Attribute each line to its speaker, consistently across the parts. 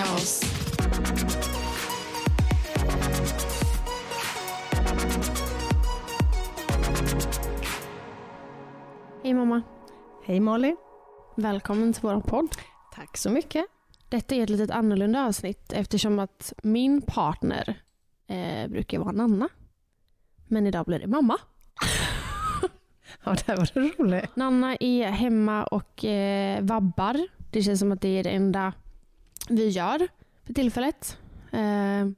Speaker 1: Älska oss. Hej mamma.
Speaker 2: Hej Molly.
Speaker 1: Välkommen till vår podd.
Speaker 2: Tack så mycket.
Speaker 1: Detta är ett lite annorlunda avsnitt eftersom att min partner eh, brukar vara Nanna. Men idag blir det mamma.
Speaker 2: Ja, det här var det roligt.
Speaker 1: Nanna är hemma och eh, vabbar. Det känns som att det är det enda vi gör för tillfället. Eh,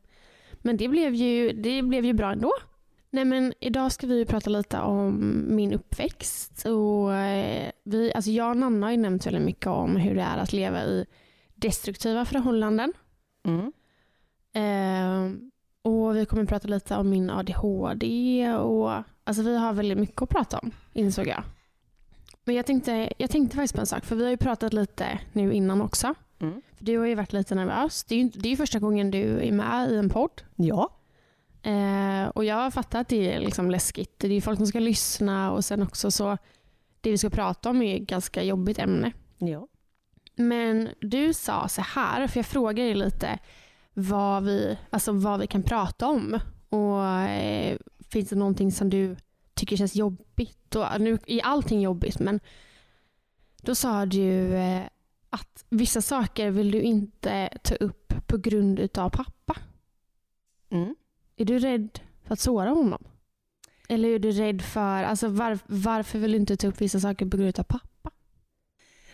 Speaker 1: men det blev, ju, det blev ju bra ändå. Nej, men idag ska vi prata lite om min uppväxt. Och, eh, vi, alltså jag och Nanna har ju nämnt väldigt mycket om hur det är att leva i destruktiva förhållanden.
Speaker 2: Mm.
Speaker 1: Eh, och Vi kommer prata lite om min ADHD. Och, alltså vi har väldigt mycket att prata om, insåg jag. Men jag tänkte, jag tänkte faktiskt på en sak, för vi har ju pratat lite nu innan också.
Speaker 2: Mm.
Speaker 1: För du har ju varit lite nervös. Det är ju det är ju första gången du är med i en podd.
Speaker 2: Ja.
Speaker 1: Eh, och jag har fattat att det är liksom läskigt. Det är ju folk som ska lyssna och sen också så det vi ska prata om är ett ganska jobbigt ämne.
Speaker 2: Ja.
Speaker 1: Men du sa så här, för jag frågade dig lite vad vi, alltså vad vi kan prata om. Och eh, Finns det någonting som du tycker känns jobbigt? Och, nu är allting jobbigt men då sa du eh, att vissa saker vill du inte ta upp på grund utav pappa.
Speaker 2: Mm.
Speaker 1: Är du rädd för att såra honom? Eller är du rädd för, alltså var, varför vill du inte ta upp vissa saker på grund av pappa?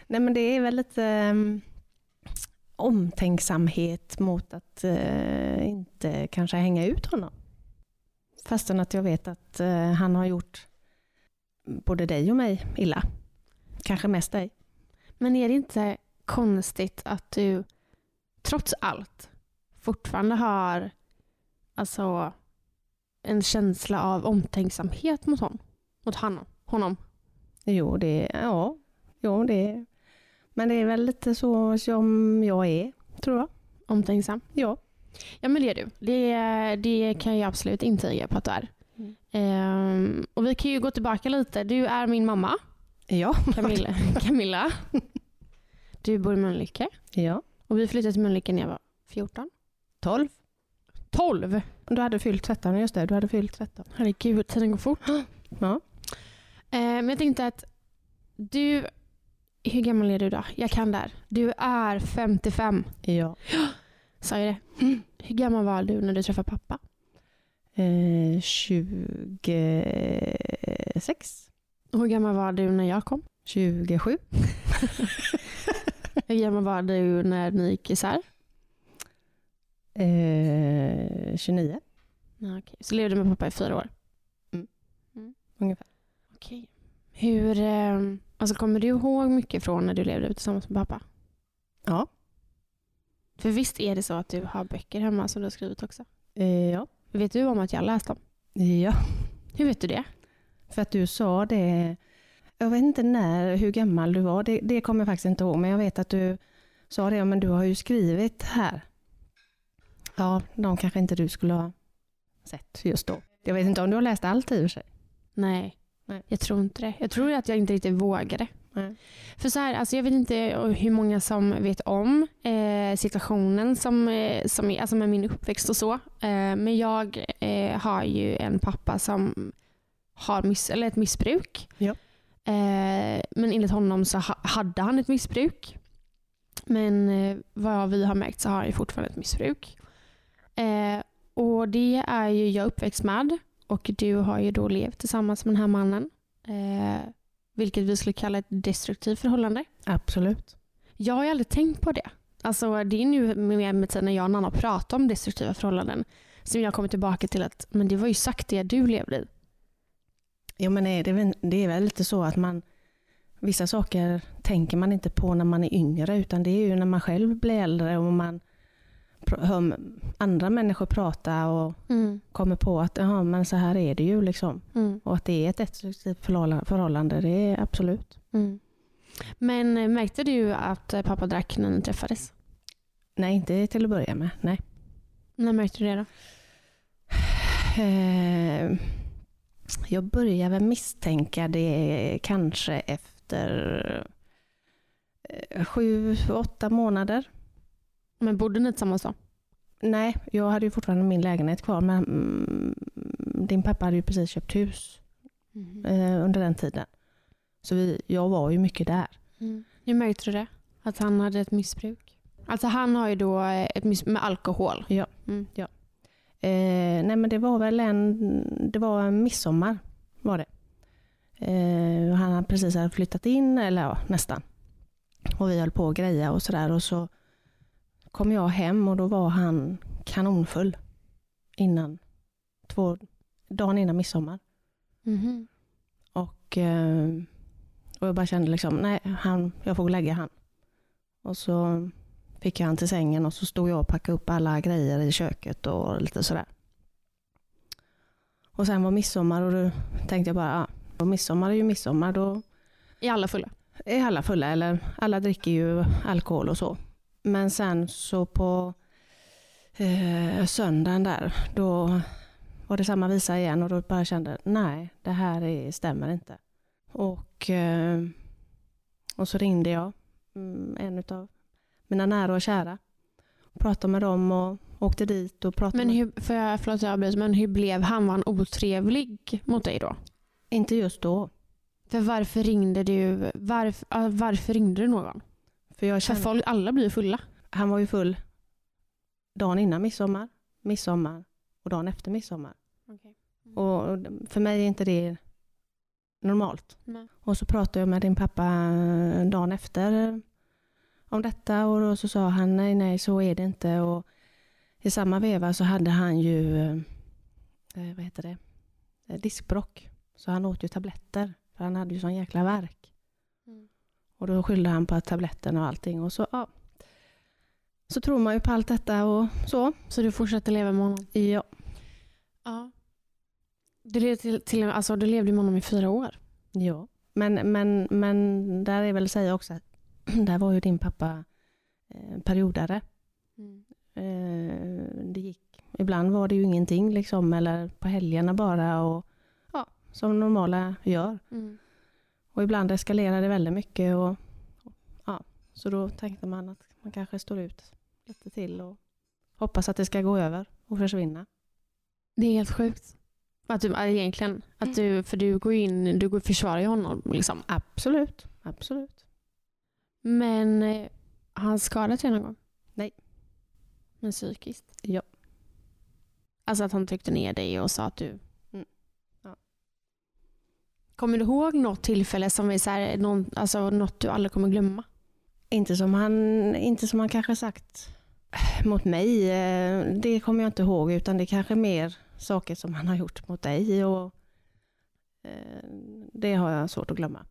Speaker 2: Nej men det är väl lite um, omtänksamhet mot att uh, inte kanske hänga ut honom. Fastän att jag vet att uh, han har gjort både dig och mig illa. Kanske mest dig.
Speaker 1: Men är det inte konstigt att du trots allt fortfarande har alltså, en känsla av omtänksamhet mot honom? Mot honom? honom.
Speaker 2: Jo, det, ja, jo, det Men det är väl lite så som jag är, tror jag.
Speaker 1: Omtänksam?
Speaker 2: Ja.
Speaker 1: Ja, men det är du. Det, det kan jag absolut intyga på att du är.
Speaker 2: Mm.
Speaker 1: Ehm, och vi kan ju gå tillbaka lite. Du är min mamma,
Speaker 2: Ja.
Speaker 1: Camilla. Camilla. Du bor i Mölnlycke.
Speaker 2: ja.
Speaker 1: Och vi flyttade till Mölnlycke när jag var 14.
Speaker 2: 12.
Speaker 1: 12?
Speaker 2: Du hade fyllt 13, just det. Du hade fyllt 13.
Speaker 1: Herregud, tiden går fort.
Speaker 2: Ja.
Speaker 1: Eh, men jag tänkte att du, hur gammal är du då? Jag kan där. Du är 55.
Speaker 2: Ja.
Speaker 1: Sa jag det? Mm. Hur gammal var du när du träffade pappa?
Speaker 2: Eh, 26.
Speaker 1: Och hur gammal var du när jag kom?
Speaker 2: 27.
Speaker 1: Hur gammal var du när ni gick isär?
Speaker 2: Eh, 29
Speaker 1: Ja, okej. Så levde du med pappa i fyra år?
Speaker 2: ungefär.
Speaker 1: Okej. Hur, eh, alltså kommer du ihåg mycket från när du levde tillsammans med pappa?
Speaker 2: Ja.
Speaker 1: För visst är det så att du har böcker hemma som du har skrivit också?
Speaker 2: Eh, ja.
Speaker 1: Vet du om att jag har läst dem?
Speaker 2: Ja.
Speaker 1: Hur vet du det?
Speaker 2: För att du sa det, jag vet inte när, hur gammal du var, det, det kommer jag faktiskt inte ihåg, men jag vet att du sa det, men du har ju skrivit här. Ja, de kanske inte du skulle ha sett just då. Jag vet inte om du har läst allt i och för sig.
Speaker 1: Nej,
Speaker 2: Nej.
Speaker 1: jag tror inte det. Jag tror att jag inte riktigt vågade.
Speaker 2: Nej.
Speaker 1: För så här, alltså jag vet inte hur många som vet om eh, situationen som, eh, som alltså med min uppväxt och så. Eh, men jag eh, har ju en pappa som har miss, eller ett missbruk.
Speaker 2: Ja.
Speaker 1: Eh, men enligt honom så ha, hade han ett missbruk. Men eh, vad vi har märkt så har han fortfarande ett missbruk. Eh, och det är ju jag uppväxt med. Och du har ju då levt tillsammans med den här mannen. Eh, vilket vi skulle kalla ett destruktivt förhållande.
Speaker 2: Absolut.
Speaker 1: Jag har ju aldrig tänkt på det. Alltså, det är nu med, med tiden när jag och Nanna pratar om destruktiva förhållanden som jag kommer tillbaka till att men det var ju sagt det du levde i.
Speaker 2: Jo men är det, väl- det är väl lite så att man Vissa saker tänker man inte på när man är yngre utan det är ju när man själv blir äldre och man hör andra människor prata och kommer på att Jaha, men så här är det ju liksom.
Speaker 1: Mm.
Speaker 2: Och att det är ett destruktivt förhålla- förhållande, det är absolut.
Speaker 1: Mm. Men eh, märkte du att eh, pappa drack när ni träffades?
Speaker 2: Nej, inte till att börja med. Nej.
Speaker 1: När märkte du det då?
Speaker 2: Eh, jag börjar väl misstänka det kanske efter eh, sju, åtta månader.
Speaker 1: Men bodde ni tillsammans då?
Speaker 2: Nej, jag hade ju fortfarande min lägenhet kvar men mm, din pappa hade ju precis köpt hus eh, under den tiden. Så vi, jag var ju mycket där.
Speaker 1: Mm. Hur märkte du det? Att han hade ett missbruk? Alltså han har ju då eh, ett missbruk med alkohol.
Speaker 2: Ja.
Speaker 1: Mm.
Speaker 2: Eh, nej men det var väl en, det var en midsommar var det. Eh, han hade precis hade flyttat in, eller ja, nästan. Och vi höll på att greja och sådär och så kom jag hem och då var han kanonfull. Innan, två, dagen innan midsommar.
Speaker 1: Mhm.
Speaker 2: Och, eh, och jag bara kände liksom, nej, han, jag får lägga han. Och så fick jag han till sängen och så stod jag och packade upp alla grejer i köket och lite sådär. Och sen var midsommar och då tänkte jag bara, ja, midsommar är ju midsommar, då
Speaker 1: Är alla fulla?
Speaker 2: är alla fulla, eller alla dricker ju alkohol och så. Men sen så på eh, söndagen där, då var det samma visa igen och då bara kände, nej, det här är, stämmer inte. Och, eh, och så ringde jag mm, en av mina nära och kära. Pratade med dem och åkte dit och pratade
Speaker 1: Men hur, för jag, förlåt jag avbryter, men hur blev han? Var han otrevlig mot dig då?
Speaker 2: inte just då.
Speaker 1: För varför ringde du, varf, ah, varför ringde du någon?
Speaker 2: För jag
Speaker 1: För
Speaker 2: kände,
Speaker 1: folk, alla blir fulla.
Speaker 2: han var ju full dagen innan midsommar, midsommar och dagen efter midsommar. Och och för mig är inte det normalt.
Speaker 1: Nej.
Speaker 2: Och så pratade jag med din pappa dagen efter om detta och då så sa han nej, nej, så är det inte. Och I samma veva så hade han ju, eh, eh, vad heter det, Eh, diskbrock. Så han åt ju tabletter, för han hade ju sån jäkla värk.
Speaker 1: Mm.
Speaker 2: Och då skyllde han på tabletterna och allting. Och så, ja. så tror man ju på allt detta och så.
Speaker 1: Så du fortsatte leva med honom?
Speaker 2: Ja,
Speaker 1: Ja. Du levde, till, till, alltså, du levde med honom i fyra år?
Speaker 2: Ja, men, men, men där är väl att säga också att där var ju din pappa eh, periodare. Eh, det gick, ibland var det ju ingenting liksom, eller på helgerna bara och ja, som normala gör.
Speaker 1: Mm.
Speaker 2: Och ibland eskalerar det väldigt mycket och, och ja, så då tänkte man att man kanske står ut lite till och hoppas att det ska gå över och försvinna.
Speaker 1: Det är helt sjukt. Att du, egentligen, att du, för du går in, du går försvarar ju honom. Liksom.
Speaker 2: Absolut, absolut.
Speaker 1: Men eh, har han skadat dig någon gång?
Speaker 2: Nej.
Speaker 1: Men psykiskt?
Speaker 2: Ja.
Speaker 1: Alltså att han tryckte ner dig och sa att du...
Speaker 2: Mm. Ja.
Speaker 1: Kommer du ihåg något tillfälle som är så här, någon, alltså något du aldrig kommer glömma?
Speaker 2: Inte som han, inte som han kanske sagt mot mig. eh, Det kommer jag inte ihåg utan det är kanske mer saker som han har gjort mot dig. Och, eh, det har jag svårt att glömma.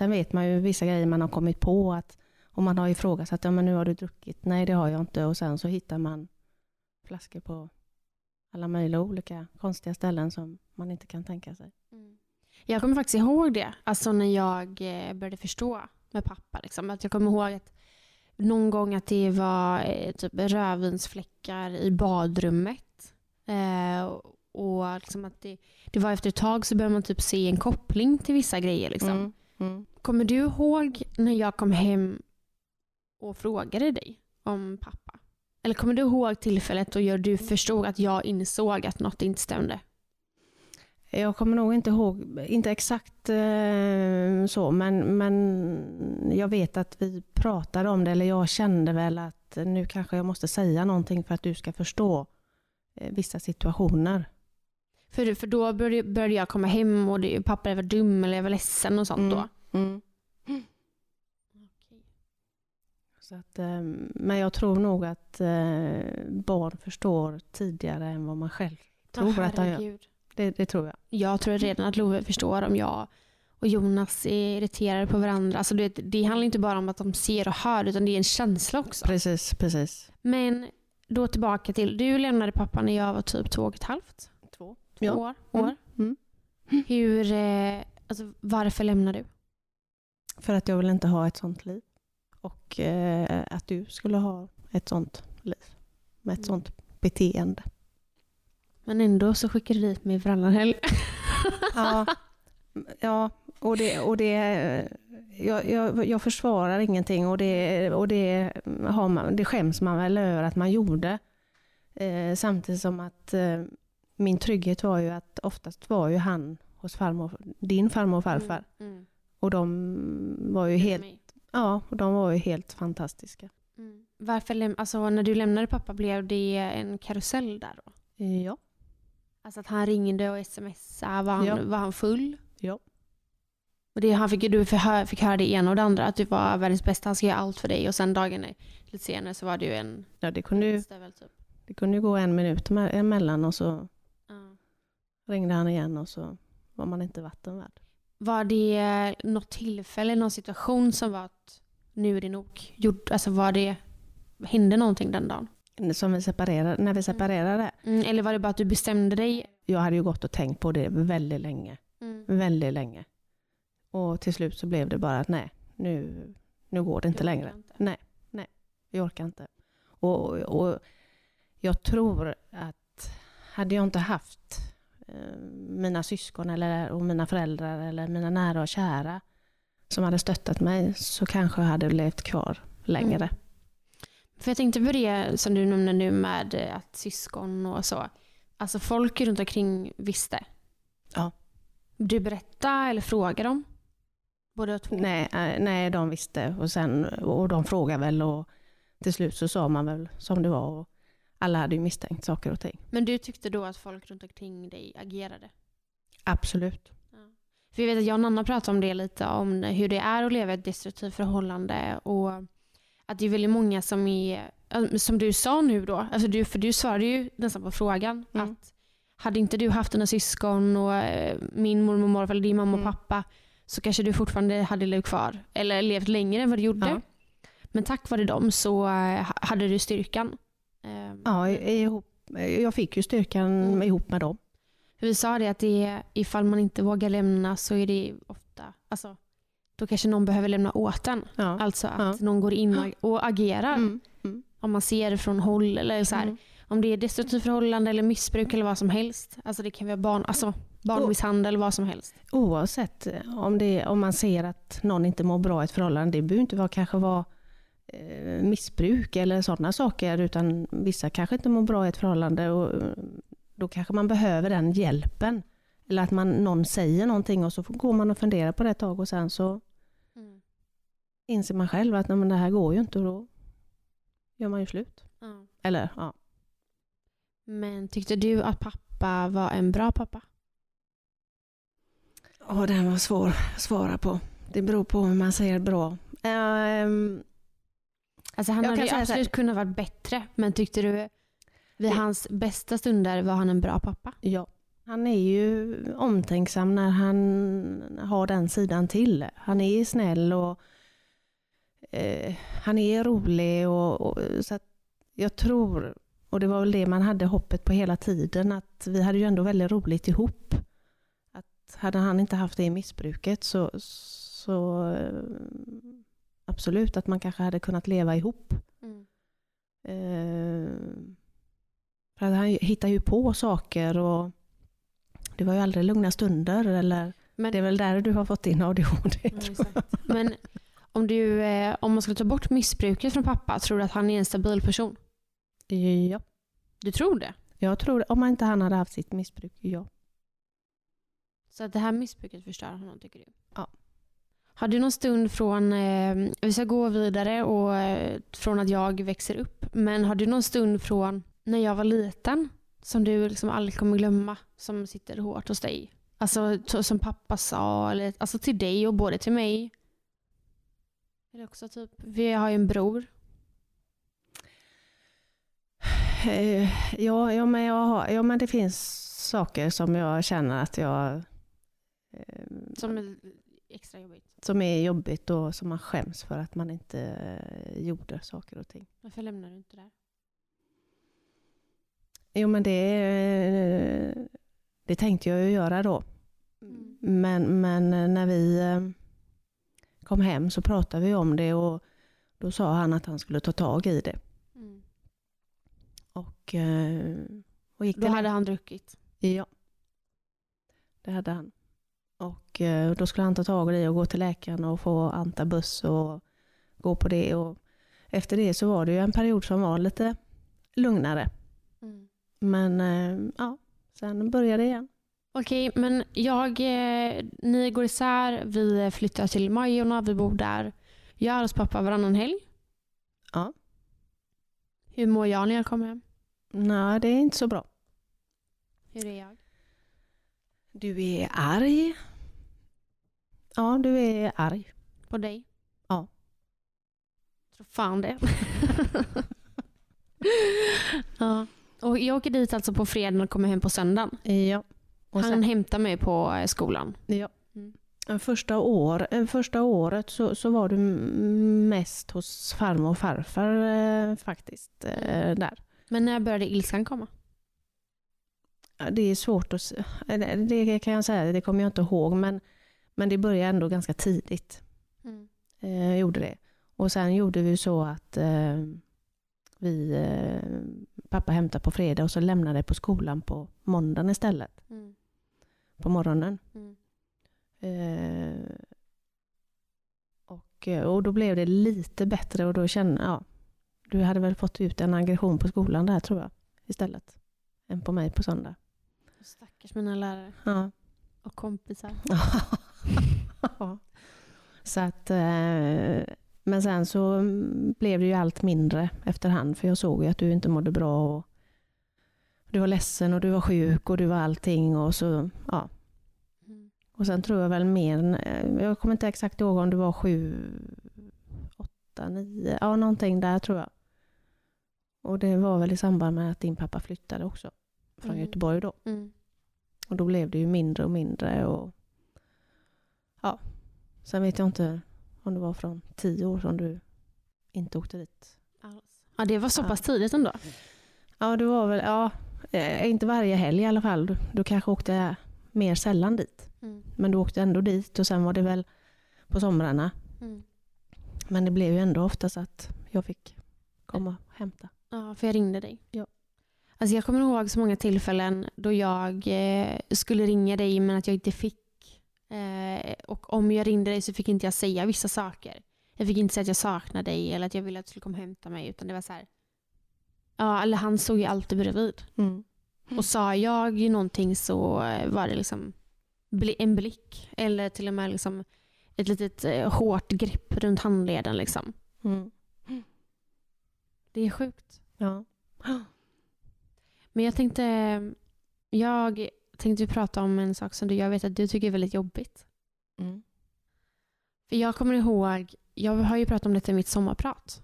Speaker 2: Sen vet man ju vissa grejer man har kommit på. att Om man har ifrågasatt, ja men nu har du druckit. Nej det har jag inte. Och sen så hittar man flaskor på alla möjliga olika konstiga ställen som man inte kan tänka sig.
Speaker 1: Jag kommer faktiskt ihåg det, alltså när jag eh, började förstå med pappa. Liksom. Att jag kommer ihåg att någon gång att det var eh, typ rödvinsfläckar i badrummet. Eh, och liksom att det, det var efter ett tag så började man typ se en koppling till vissa grejer. Liksom.
Speaker 2: Mm, mm.
Speaker 1: Kommer du ihåg när jag kom hem och frågade dig om pappa? Eller kommer du ihåg tillfället då du förstod att jag insåg att något inte stämde?
Speaker 2: Jag kommer nog inte ihåg, inte exakt eh, så, men, men jag vet att vi pratade om det, eller jag kände väl att nu kanske jag måste säga någonting för att du ska förstå eh, vissa situationer.
Speaker 1: För, för då började, började jag komma hem och det, pappa var dum eller jag var ledsen och sånt
Speaker 2: Mm.
Speaker 1: då.
Speaker 2: Mm. Så att, eh, men jag tror nog att eh, barn förstår tidigare än vad man själv tror
Speaker 1: Åh,
Speaker 2: att de gör. Det, det tror jag.
Speaker 1: Jag tror redan att Love förstår om jag och Jonas är irriterade på varandra. Alltså det, det handlar inte bara om att de ser och hör utan det är en känsla också.
Speaker 2: Precis, precis.
Speaker 1: Men då tillbaka till, du lämnade pappa när jag var typ två och ett halvt
Speaker 2: Två.
Speaker 1: två
Speaker 2: Ja.
Speaker 1: år.
Speaker 2: Mm.
Speaker 1: år.
Speaker 2: Mm.
Speaker 1: Hur, eh, alltså, varför lämnade du?
Speaker 2: För att jag vill inte ha ett sånt liv. Och eh, att du skulle ha ett sånt liv. Med ett
Speaker 1: Mm.
Speaker 2: sånt beteende.
Speaker 1: Men ändå så skickade du dit mig varannan helg.
Speaker 2: Ja, ja och det, och det jag, jag, jag försvarar ingenting och, det, och det, har man, det skäms man väl över att man gjorde. Eh, samtidigt som att eh, min trygghet var ju att oftast var ju han hos farmor, din farmor och farfar.
Speaker 1: Mm, mm.
Speaker 2: Och de var ju helt, ja, och de var ju helt fantastiska.
Speaker 1: Mm. Varför alltså, när du lämnade pappa blev det en karusell där då?
Speaker 2: Ja.
Speaker 1: Alltså att han ringde och smsade. Var han,
Speaker 2: Ja.
Speaker 1: var han full?
Speaker 2: Ja.
Speaker 1: Och det, han fick, du fick höra, det ena och det andra. Att du var världens bästa. Han ska göra allt för dig. Och sen dagen lite senare så var ju en
Speaker 2: ja det, kunde ju,
Speaker 1: stövel typ.
Speaker 2: det kunde ju gå en minut me- emellan och så
Speaker 1: Ja.
Speaker 2: ringde han igen och så var man inte vatten värd.
Speaker 1: Var det något tillfälle, någon situation som var att nu är det nog gjort? Alltså var det, hände någonting den dagen?
Speaker 2: Som vi separerade, när vi separerade.
Speaker 1: Mm, eller var det bara att du bestämde dig?
Speaker 2: Jag hade ju gått och tänkt på det väldigt länge.
Speaker 1: Mm.
Speaker 2: Väldigt länge. Och till slut så blev det bara att nej, nu, nu går det inte längre.
Speaker 1: inte.
Speaker 2: Nej, nej, jag orkar inte. Och, och jag tror att hade jag inte haft mina syskon eller, och mina föräldrar eller mina nära och kära som hade stöttat mig så kanske jag hade levt kvar längre.
Speaker 1: Mm. För jag tänkte på det som du nämnde nu med eh, att syskon och så. Alltså folk runt omkring visste.
Speaker 2: Ja.
Speaker 1: Du berättade eller frågade dem? Båda två?
Speaker 2: Nej, eh, nej, de visste och, sen, och de frågade väl och till slut så sa man väl som det var. Och alla hade ju misstänkt saker och ting.
Speaker 1: Men du tyckte då att folk runt omkring dig agerade?
Speaker 2: Absolut.
Speaker 1: För jag vet att jag och Nanna pratade om det lite, om hur det är att leva i ett destruktivt förhållande och att det är väldigt många som är, som du sa nu då, alltså du, för du svarade ju nästan på frågan
Speaker 2: Mm.
Speaker 1: att hade inte du haft dina syskon och eh, min mormor och morfar eller din mamma och
Speaker 2: Mm.
Speaker 1: pappa så kanske du fortfarande hade levt kvar eller levt längre än vad du gjorde.
Speaker 2: Ja.
Speaker 1: Men tack vare dem så eh, hade du styrkan. Eh,
Speaker 2: Ja, ihop, jag fick ju styrkan
Speaker 1: Mm.
Speaker 2: ihop med dem.
Speaker 1: Vi sa det att det är, ifall man inte vågar lämna så är det ofta, alltså, då kanske någon behöver lämna åt en.
Speaker 2: Ja.
Speaker 1: Alltså att
Speaker 2: Ja.
Speaker 1: någon går in och, agerar.
Speaker 2: Mm. Mm.
Speaker 1: Om man ser det från håll eller så här.
Speaker 2: Mm.
Speaker 1: Om det är destruktivt förhållande eller missbruk eller vad som helst. Alltså det kan vara barn, alltså barnmisshandel, vad som helst.
Speaker 2: Oavsett eh, om, det, om man ser att någon inte mår bra i ett förhållande, det behöver inte vara, kanske vara missbruk eller sådana saker, utan vissa kanske inte mår bra i ett förhållande och eh, då kanske man behöver den hjälpen. Eller att man, någon säger någonting och så går man och funderar på det ett tag och sen så inser man själv att nej, men det här går ju inte och då gör man ju slut.
Speaker 1: Ja.
Speaker 2: Eller ja,
Speaker 1: Men tyckte du att pappa var en bra pappa?
Speaker 2: Åh, den var svår att svara på. Det beror på hur man säger bra. Ehm,
Speaker 1: Alltså han
Speaker 2: Jag
Speaker 1: hade ju
Speaker 2: så här-
Speaker 1: absolut kunnat vara bättre. Men tyckte du vid hans bästa stunder var han en bra pappa?
Speaker 2: ja. Han är ju omtänksam när han har den sidan till. Han är snäll och eh, han är rolig. Och, och, så jag tror, och det var väl det man hade hoppet på hela tiden, att vi hade ju ändå väldigt roligt ihop. Att hade han inte haft det missbruket så, så absolut att man kanske hade kunnat leva ihop. Eh, för att han hittar ju på saker och det var ju aldrig lugna stunder. Eller,
Speaker 1: Men,
Speaker 2: det är väl där du har fått in ADHD.
Speaker 1: Ja. Men om, du, eh, om man skulle ta bort missbruket från pappa, tror du att han är en stabil person?
Speaker 2: Ja,
Speaker 1: Du tror det?
Speaker 2: jag tror det. Om inte han hade haft sitt missbruk, ja.
Speaker 1: Så att det här missbruket förstör honom tycker du?
Speaker 2: Ja.
Speaker 1: Har du någon stund från, eh, vi ska gå vidare och eh, från att jag växer upp, men har du någon stund från när jag var liten som du liksom aldrig kommer glömma, som sitter hårt hos dig? Alltså som pappa sa, eller, alltså till dig och både till mig. Eller också typ, vi har ju en bror.
Speaker 2: Eh, Ja, ja, men jag har, ja, men det finns saker som jag känner att jag... eh,
Speaker 1: Som extra jobbigt.
Speaker 2: som är jobbigt och som man skäms för att man inte eh, gjorde saker och ting.
Speaker 1: Varför lämnar du inte där?
Speaker 2: Jo, men det, eh, det tänkte jag ju göra då.
Speaker 1: Mm.
Speaker 2: Men, men när vi eh, kom hem så pratade vi om det och då sa han att han skulle ta tag i det.
Speaker 1: Mm.
Speaker 2: Och, eh, och gick
Speaker 1: Då
Speaker 2: det
Speaker 1: hade han druckit.
Speaker 2: Ja, det hade han. Och eh, då skulle han ta tag i det och gå till läkaren och få antabus och gå på det. Och efter det så var det ju en period som var lite lugnare.
Speaker 1: Mm.
Speaker 2: Men eh, ja, sen började det igen.
Speaker 1: Okej, men jag, eh, ni går isär, vi flyttar till Majorna, vi bor där. Jag är hos pappa varannan helg.
Speaker 2: Ja.
Speaker 1: Hur mår jag när jag kommer hem?
Speaker 2: Nej, det är inte så bra.
Speaker 1: Hur är jag?
Speaker 2: Du är arg. Ja, du är arg.
Speaker 1: På dig?
Speaker 2: Ja.
Speaker 1: Tror fan det. ja. Och jag åker dit alltså på fredagen och kommer hem på söndagen.
Speaker 2: Ja. Och
Speaker 1: Han
Speaker 2: sen,
Speaker 1: hämtar mig på eh, skolan.
Speaker 2: ja.
Speaker 1: Mm.
Speaker 2: Första, år, eh, första året så, så var du mest hos farmor och farfar eh, faktiskt. Eh, där.
Speaker 1: Men när började ilskan komma?
Speaker 2: Det är svårt att... eh, Det kan jag säga, det kommer jag inte ihåg. Men, men det började ändå ganska tidigt. Eh, gjorde det. Och sen gjorde vi så att eh, vi, eh, pappa hämtade på fredag och så lämnade det på skolan på måndagen istället.
Speaker 1: Mm.
Speaker 2: På morgonen.
Speaker 1: Mm.
Speaker 2: Eh, och, eh, och då blev det lite bättre och då kände jag, du hade väl fått ut en aggression på skolan där tror jag istället. Än på mig på söndag.
Speaker 1: Stackars mina lärare
Speaker 2: Ja.
Speaker 1: och kompisar.
Speaker 2: Så att, eh, men sen så blev det ju allt mindre efterhand för jag såg ju att du inte mådde bra. Och du var ledsen och du var sjuk och du var allting. Och, så, ja.
Speaker 1: Mm.
Speaker 2: och sen tror jag väl mer, eh, jag kommer inte exakt ihåg om det var sju, åtta, nio, ja någonting där tror jag. Och det var väl i samband med att din pappa flyttade också från
Speaker 1: Mm.
Speaker 2: Göteborg då.
Speaker 1: Mm.
Speaker 2: Och då blev det ju mindre och mindre. Och, ja. Sen vet jag inte om det var från tio år som du inte åkte dit.
Speaker 1: Alls. Ja, det var så
Speaker 2: Ja.
Speaker 1: pass tidigt ändå.
Speaker 2: Ja, det var väl, ja, eh, inte varje helg i alla fall. Du, du kanske åkte mer sällan dit.
Speaker 1: Mm.
Speaker 2: Men du åkte ändå dit och sen var det väl på somrarna.
Speaker 1: Mm.
Speaker 2: Men det blev ju ändå oftast att jag fick komma och hämta.
Speaker 1: Ja, för jag ringde dig.
Speaker 2: Ja.
Speaker 1: Alltså jag kommer ihåg så många tillfällen då jag eh, skulle ringa dig men att jag inte fick. Eh, och om jag ringde dig så fick inte jag säga vissa saker. Jag fick inte säga att jag saknade dig eller att jag ville att du skulle komma och hämta mig. Utan det var så här. Ja, eller han stod ju alltid bredvid.
Speaker 2: Mm.
Speaker 1: Och sa jag ju någonting så eh, var det liksom en blick. Eller till och med liksom ett litet eh, hårt grepp runt handleden. Liksom.
Speaker 2: Mm.
Speaker 1: Det är sjukt.
Speaker 2: Ja.
Speaker 1: Men jag tänkte, jag tänkte prata om en sak som du, jag vet att du tycker är väldigt jobbigt.
Speaker 2: Mm.
Speaker 1: För jag kommer ihåg, jag har ju pratat om detta i mitt sommarprat.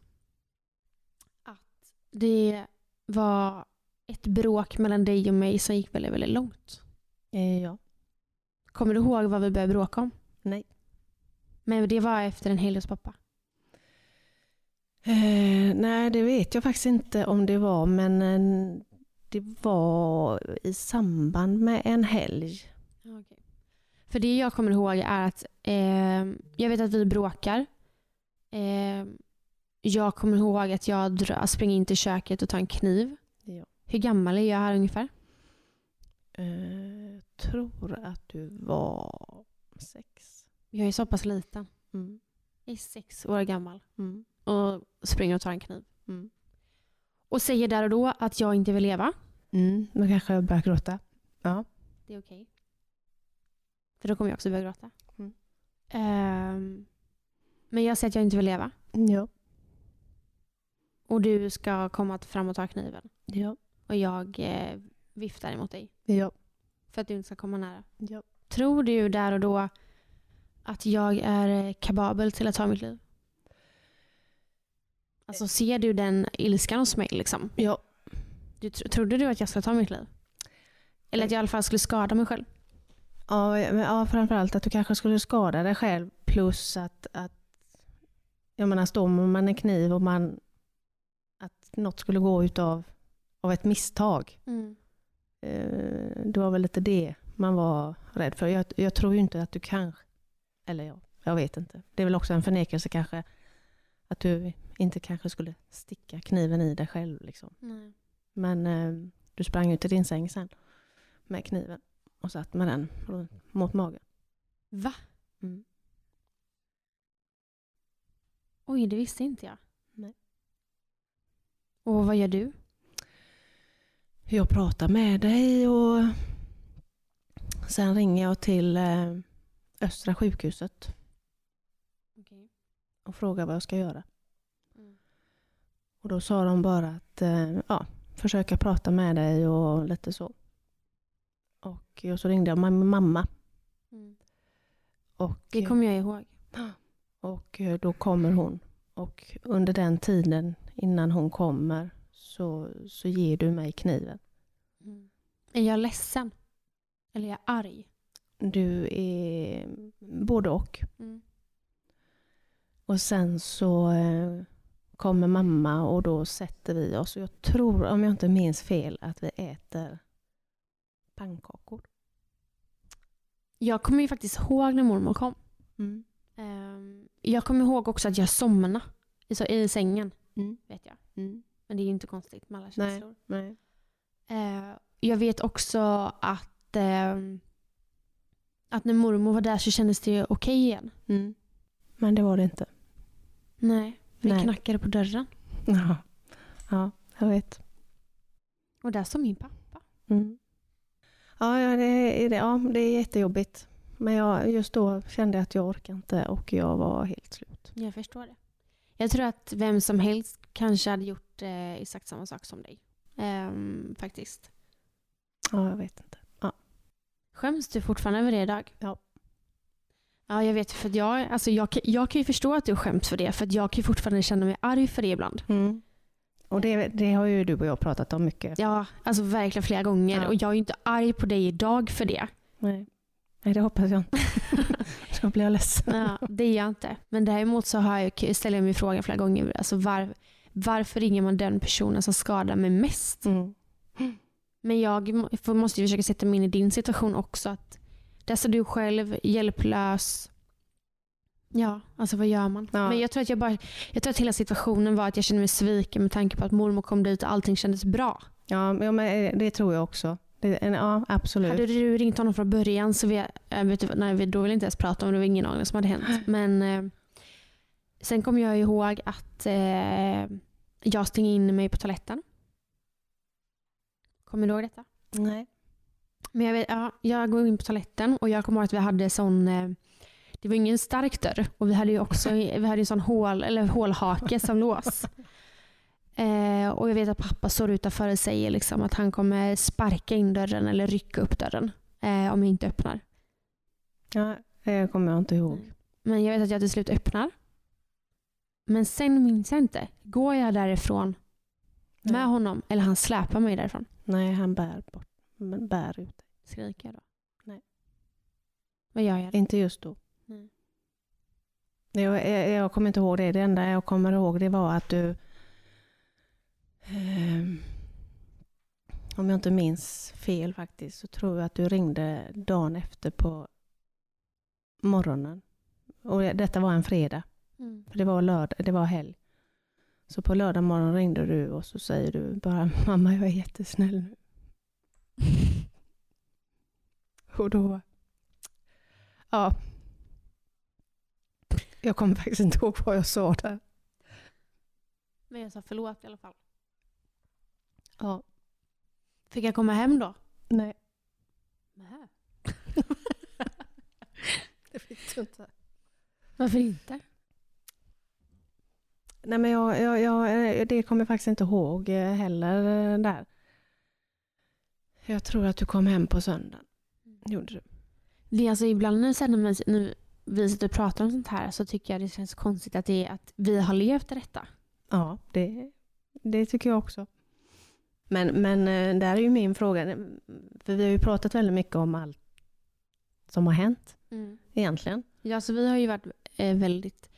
Speaker 1: Att det var ett bråk mellan dig och mig som gick väldigt, väldigt långt.
Speaker 2: Eh, ja.
Speaker 1: Kommer du ihåg vad vi började bråka om?
Speaker 2: Nej.
Speaker 1: Men det var efter en helg hos pappa.
Speaker 2: Eh, nej, det vet jag faktiskt inte om det var, men eh, det var i samband med en helg.
Speaker 1: För det jag kommer ihåg är att eh, jag vet att vi bråkar. Eh, jag kommer ihåg att jag drar, springer in till köket och tar en kniv.
Speaker 2: Ja.
Speaker 1: Hur gammal är jag här ungefär?
Speaker 2: Eh, tror att du var sex.
Speaker 1: Jag är så pass liten.
Speaker 2: Mm.
Speaker 1: Jag är sex år gammal
Speaker 2: Mm.
Speaker 1: och springer och tar en kniv.
Speaker 2: Mm.
Speaker 1: Och säger där och då att jag inte vill leva.
Speaker 2: Mm. Då kanske jag börjar gråta. Ja.
Speaker 1: Det är okej. För då kommer jag också börja gråta.
Speaker 2: Mm.
Speaker 1: Ehm, men jag säger att jag inte vill leva.
Speaker 2: Ja.
Speaker 1: Och du ska komma fram och ta kniven.
Speaker 2: Ja.
Speaker 1: Och jag eh, viftar emot dig.
Speaker 2: Ja.
Speaker 1: För att du inte ska komma nära.
Speaker 2: Ja.
Speaker 1: Tror du där och då att jag är kapabel till att ta mitt liv? Alltså ser du den ilskan hos mig liksom?
Speaker 2: Ja.
Speaker 1: Du, tro- trodde du att jag skulle ta mitt liv? Eller att jag i alla fall skulle skada mig själv?
Speaker 2: Ja, men, ja, framförallt att du kanske skulle skada dig själv plus att, att jag menar, står man en kniv och man att något skulle gå utav av ett misstag. Eh, det var väl lite det man var rädd för. Jag, jag tror ju inte att du kanske, eller ja, jag vet inte. Det är väl också en förnekelse kanske att du inte kanske skulle sticka kniven i dig själv. Liksom.
Speaker 1: Nej.
Speaker 2: Men eh, du sprang ut till din säng sen med kniven och satt med den mot magen.
Speaker 1: Va?
Speaker 2: Mm.
Speaker 1: Oj, det visste inte jag.
Speaker 2: Nej.
Speaker 1: Och vad gör du?
Speaker 2: Jag pratar med dig och sen ringer jag till eh, Östra sjukhuset och frågar vad jag ska göra.
Speaker 1: Mm.
Speaker 2: Och då sa de bara att eh, ja, försöka prata med dig och lite så. Och, och så ringde jag min mamma. Och,
Speaker 1: Det kommer jag ihåg.
Speaker 2: och eh, då kommer hon. Och under den tiden innan hon kommer så, så ger du mig kniven.
Speaker 1: Är jag ledsen? Eller är jag arg?
Speaker 2: Du är både och. Och sen så eh, kommer mamma och då sätter vi oss. Och jag tror, om jag inte minns fel, att vi äter pannkakor.
Speaker 1: Jag kommer ju faktiskt ihåg när mormor kom. Ehm, Jag kommer ihåg också att jag somnade i, så, i sängen.
Speaker 2: Mm.
Speaker 1: Vet jag.
Speaker 2: Mm.
Speaker 1: Men det är ju inte konstigt med alla
Speaker 2: Nej.
Speaker 1: känslor.
Speaker 2: Nej.
Speaker 1: Eh, jag vet också att, ehm, att när mormor var där så kändes det okej igen.
Speaker 2: Mm. Men det var det inte.
Speaker 1: Nej, vi
Speaker 2: Nej.
Speaker 1: knackade på dörren.
Speaker 2: Ja, ja jag vet.
Speaker 1: Och där står min pappa.
Speaker 2: Mm. Ja, ja, det, är det, ja, det är jättejobbigt. Men jag, just då kände jag att jag orkar inte och jag var helt slut.
Speaker 1: Jag förstår det. Jag tror att vem som helst kanske hade gjort eh, exakt samma sak som dig. Ehm, faktiskt.
Speaker 2: Ja, jag vet inte.
Speaker 1: Skäms du fortfarande över det idag?
Speaker 2: Ja.
Speaker 1: Ja, jag vet. För jag, alltså jag, jag kan ju förstå att du skäms för det. För att jag kan ju fortfarande känna mig arg för det ibland.
Speaker 2: Mm. Och det, det har ju du och jag pratat om mycket.
Speaker 1: Ja, alltså verkligen flera gånger.
Speaker 2: Ja.
Speaker 1: Och jag är ju inte arg på dig idag för det.
Speaker 2: Nej. Nej, det hoppas jag inte. Då blir jag ledsen.
Speaker 1: Ja, det är jag inte. Men däremot så har jag, ställer jag mig frågan flera gånger. Alltså var, varför ringer man den personen som skadar mig mest?
Speaker 2: Mm.
Speaker 1: Men jag måste ju försöka sätta mig in i din situation också. Att där du själv hjälplös. Ja, alltså vad gör man?
Speaker 2: Ja.
Speaker 1: Men jag tror, att jag, bara, jag tror att hela situationen var att jag kände mig sviken med tanke på att mormor kom dit och allting kändes bra.
Speaker 2: Ja, men- men det tror jag också. Det, ja, absolut.
Speaker 1: Hade du ringt honom från början så vi, äh, vet du, nej, vi- då vill jag inte ens prata om det. Det var ingen aning som hade hänt. Men eh, sen kom jag ihåg att eh, jag stängde in mig på toaletten. Kommer du ihåg detta?
Speaker 2: Nej.
Speaker 1: Men jag, vet, ja, jag går in på toaletten och jag kommer ihåg att vi hade sån eh, det var ingen stark dörr och vi hade ju också vi hade ju sån hål, eller hålhake som lås. Eh, och jag vet att pappa står utanför och säger liksom att han kommer sparka in dörren eller rycka upp dörren eh, om jag inte öppnar.
Speaker 2: Ja, det kommer jag inte ihåg.
Speaker 1: Men jag vet att jag till slut öppnar. Men sen minns jag inte. Går jag därifrån
Speaker 2: Nej.
Speaker 1: med honom eller han släpar mig därifrån?
Speaker 2: Nej, han bär, bort, bär ut.
Speaker 1: Skriker jag då?
Speaker 2: Nej.
Speaker 1: Vad gör jag då?
Speaker 2: Inte just då.
Speaker 1: Nej.
Speaker 2: Jag, jag, jag kommer inte ihåg det. Det enda jag kommer ihåg det var att du... ehm, om jag inte minns fel faktiskt så tror jag att du ringde dagen efter på morgonen. Och det- detta var en fredag.
Speaker 1: Mm.
Speaker 2: För det var lördag, det var helg. Så på lördag morgon ringde du och så säger du bara mamma jag är jättesnäll nu. Och då... Ja. Jag kommer faktiskt inte ihåg vad jag sa där.
Speaker 1: Men jag sa förlåt i alla fall.
Speaker 2: Ja.
Speaker 1: Fick jag komma hem då?
Speaker 2: Nej.
Speaker 1: Nej.
Speaker 2: Det fick du inte.
Speaker 1: Varför inte?
Speaker 2: Nej men jag, jag, jag, det kommer jag faktiskt inte ihåg eh, heller eh, där. Jag tror att du kom hem på söndagen. Gjorde du?
Speaker 1: Det är alltså ibland sen när vi, när vi sitter och pratar om sånt här så tycker jag det känns konstigt att, det är att vi har levt detta.
Speaker 2: Ja, det, det tycker jag också. Men, men eh, där är ju min fråga, för vi har ju pratat väldigt mycket om allt som har hänt egentligen.
Speaker 1: Ja, så vi har ju varit eh, väldigt...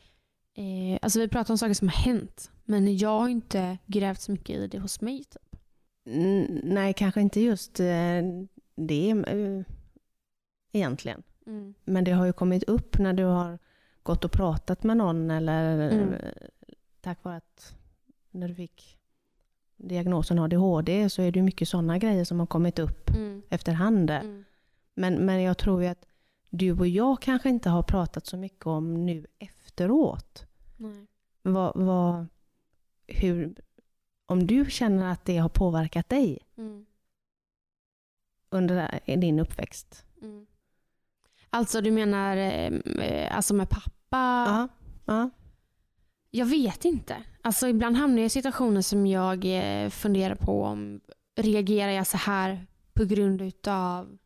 Speaker 1: Eh, alltså vi pratar om saker som har hänt. Men jag har inte grävt så mycket i det hos mig. Typ.
Speaker 2: N- Nej, kanske inte just eh, det egentligen. Men det har ju kommit upp när du har gått och pratat med någon eller
Speaker 1: Mm.
Speaker 2: tack vare att när du fick diagnosen ADHD så är det ju mycket sådana grejer som har kommit upp
Speaker 1: Mm.
Speaker 2: efterhand.
Speaker 1: Mm.
Speaker 2: Men, men jag tror ju att du och jag kanske inte har pratat så mycket om nu efteråt.
Speaker 1: Nej.
Speaker 2: Vad, vad, hur, om du känner att det har påverkat dig
Speaker 1: Mm.
Speaker 2: under din uppväxt?
Speaker 1: Mm. Alltså du menar eh, alltså med pappa?
Speaker 2: Ja. ja.
Speaker 1: Jag vet inte. Alltså ibland hamnar jag i situationer som jag eh, funderar på om reagerar jag så här på grund utav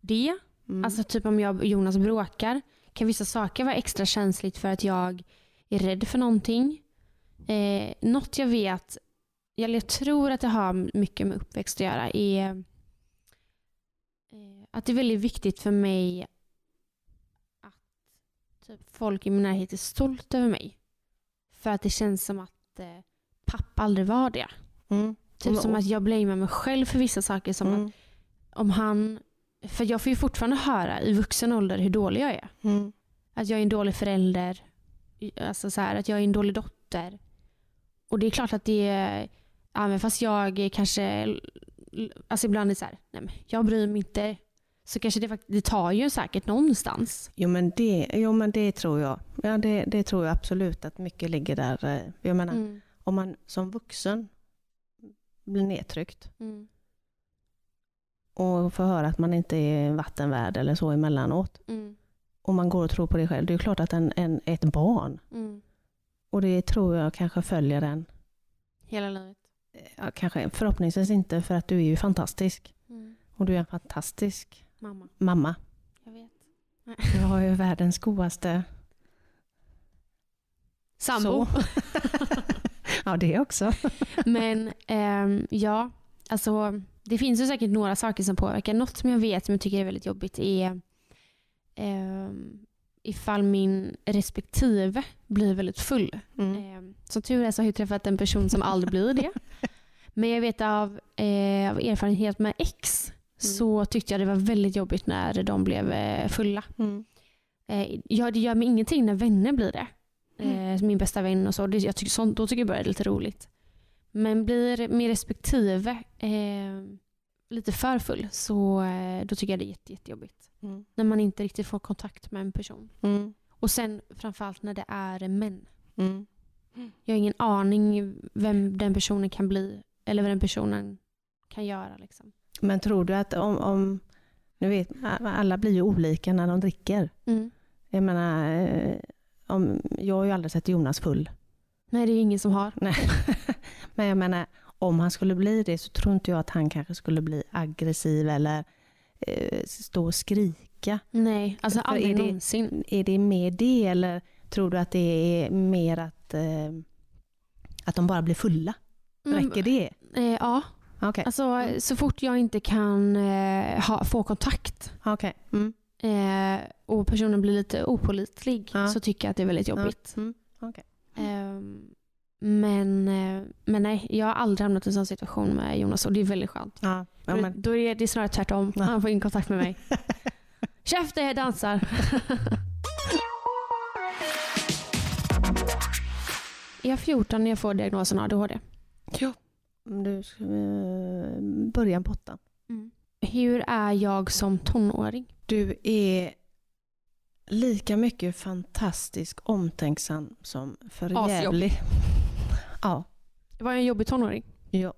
Speaker 1: det?
Speaker 2: Mm.
Speaker 1: Alltså typ om jag och Jonas bråkar kan vissa saker vara extra känsligt för att jag är rädd för någonting. Eh, något jag vet, eller jag tror att det har mycket med uppväxt att göra, är eh, att det är väldigt viktigt för mig typ, folk i min närhet är stolt över mig. För att det känns som att eh, pappa aldrig var det.
Speaker 2: Mm.
Speaker 1: Typ som att jag blamear mig själv för vissa saker. Som att
Speaker 2: Mm.
Speaker 1: om han... För jag får ju fortfarande höra i vuxen ålder hur dålig jag är.
Speaker 2: Mm.
Speaker 1: Att jag är en dålig förälder. Alltså så här, att jag är en dålig dotter. Och det är klart att det är... Även fast jag kanske... Alltså ibland är det så här, nej men jag bryr mig inte. Så kanske det, det tar ju säkert någonstans.
Speaker 2: Jo, men det, jo men det tror jag. Ja, det, det tror jag absolut att mycket ligger där. eh, Jag menar,
Speaker 1: Mm.
Speaker 2: om man som vuxen blir nedtryckt
Speaker 1: Mm.
Speaker 2: och får höra att man inte är vattenvärd eller så emellanåt.
Speaker 1: Mm.
Speaker 2: Och man går och tror på det själv. Det är ju klart att en, en, ett barn,
Speaker 1: Mm.
Speaker 2: och det tror jag kanske följer en,
Speaker 1: Hela livet.
Speaker 2: ja, kanske förhoppningsvis inte för att du är ju fantastisk.
Speaker 1: Mm.
Speaker 2: Och du är en fantastisk
Speaker 1: Mamma.
Speaker 2: mamma.
Speaker 1: Jag vet.
Speaker 2: Du har ju världens godaste
Speaker 1: Sambo.
Speaker 2: Ja, det också.
Speaker 1: Men ehm, ja, alltså det finns ju säkert några saker som påverkar. Något som jag vet som jag tycker är väldigt jobbigt är ehm, ifall min respektive blir väldigt full.
Speaker 2: Mm.
Speaker 1: Ehm, som tur är så har jag träffat en person som aldrig blir det. Men jag vet av, eh, av erfarenhet med ex så tyckte jag det var väldigt jobbigt när de blev eh, fulla.
Speaker 2: Mm.
Speaker 1: Eh, ja, det gör mig ingenting när vänner blir det.
Speaker 2: Mm.
Speaker 1: Eh, min bästa vän och så. Det, jag tycker, sånt, då tycker jag bara det är lite roligt. Men blir min respektive eh, lite för full så då tycker jag det är jätte, jättejobbigt.
Speaker 2: Mm.
Speaker 1: När man inte riktigt får kontakt med en person.
Speaker 2: Mm.
Speaker 1: Och sen framförallt när det är män.
Speaker 2: Mm.
Speaker 1: Jag har ingen aning vem den personen kan bli eller vad den personen kan göra. Liksom.
Speaker 2: Men tror du att om, om, nu vet alla blir ju olika när de dricker.
Speaker 1: Mm.
Speaker 2: Jag menar, eh, om, jag har ju aldrig sett Jonas full.
Speaker 1: Nej, det är ju ingen som har.
Speaker 2: Nej. Men jag menar, om han skulle bli det så tror inte jag att han kanske skulle bli aggressiv eller eh, stå och skrika.
Speaker 1: Nej, alltså
Speaker 2: För
Speaker 1: aldrig
Speaker 2: är det-
Speaker 1: någonsin.
Speaker 2: Är det mer det eller tror du att det är mer att, eh, att de bara blir fulla? Räcker det?
Speaker 1: Mm, eh, ja,
Speaker 2: Okej.
Speaker 1: alltså så fort jag inte kan eh, ha, få kontakt
Speaker 2: Okej. Mm.
Speaker 1: eh, och personen blir lite opålitlig
Speaker 2: Ja.
Speaker 1: så tycker jag att det är väldigt jobbigt.
Speaker 2: Mm. Okej.
Speaker 1: Ehm, men, eh, men nej, jag har aldrig hamnat i en sån situation med Jonas och det är väldigt skönt.
Speaker 2: Ja, ja, men,
Speaker 1: Då är det snarare tvärtom.
Speaker 2: Ja.
Speaker 1: Han får in kontakt med mig. Käften, jag dansar. jag är 14 när jag får diagnosen ADHD.
Speaker 2: ja. Du ska eh, börja på åttan.
Speaker 1: Hur är jag som tonåring?
Speaker 2: Du är lika mycket fantastisk omtänksam som för
Speaker 1: Asjobb.
Speaker 2: jävlig. Ja.
Speaker 1: Var jag en jobbig tonåring?
Speaker 2: ja.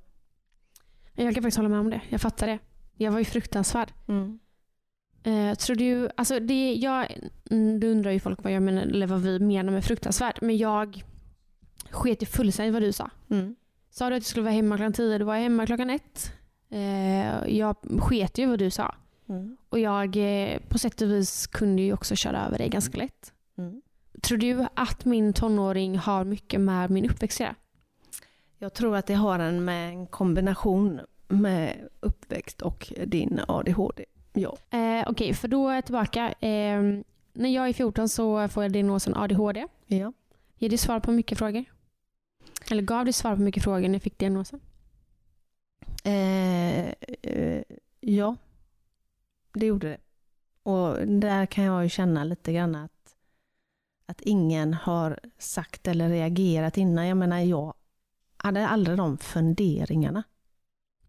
Speaker 1: Jag kan faktiskt hålla med om det. Jag fattar det. Jag var ju fruktansvärd.
Speaker 2: Mm.
Speaker 1: Eh, tror du, alltså det, jag, mm, det undrar ju folk vad jag menar, eller vad vi menar med fruktansvärt. Men jag sket ju fullständigt vad du sa.
Speaker 2: Mm.
Speaker 1: Sa du att du skulle vara hemma klockan tio, då var hemma klockan ett. Eh, jag sket ju vad du sa.
Speaker 2: Mm.
Speaker 1: Och jag eh, på sätt och vis kunde ju också köra över dig ganska lätt.
Speaker 2: Mm.
Speaker 1: Tror du att min tonåring har mycket med min uppväxt att göra?
Speaker 2: Jag tror att det har en med en kombination med uppväxt och din ADHD. Ja.
Speaker 1: Eh, Okej, för då är jag tillbaka. Eh, när jag är 14 så får jag diagnosen ADHD.
Speaker 2: ja.
Speaker 1: Ger det svar på mycket frågor? Eller gav det svar på mycket frågor när jag fick diagnosen?
Speaker 2: Eh, eh, ja, det gjorde det. Och där kan jag ju känna lite grann att, att ingen har sagt eller reagerat innan. Jag menar, jag hade aldrig de funderingarna.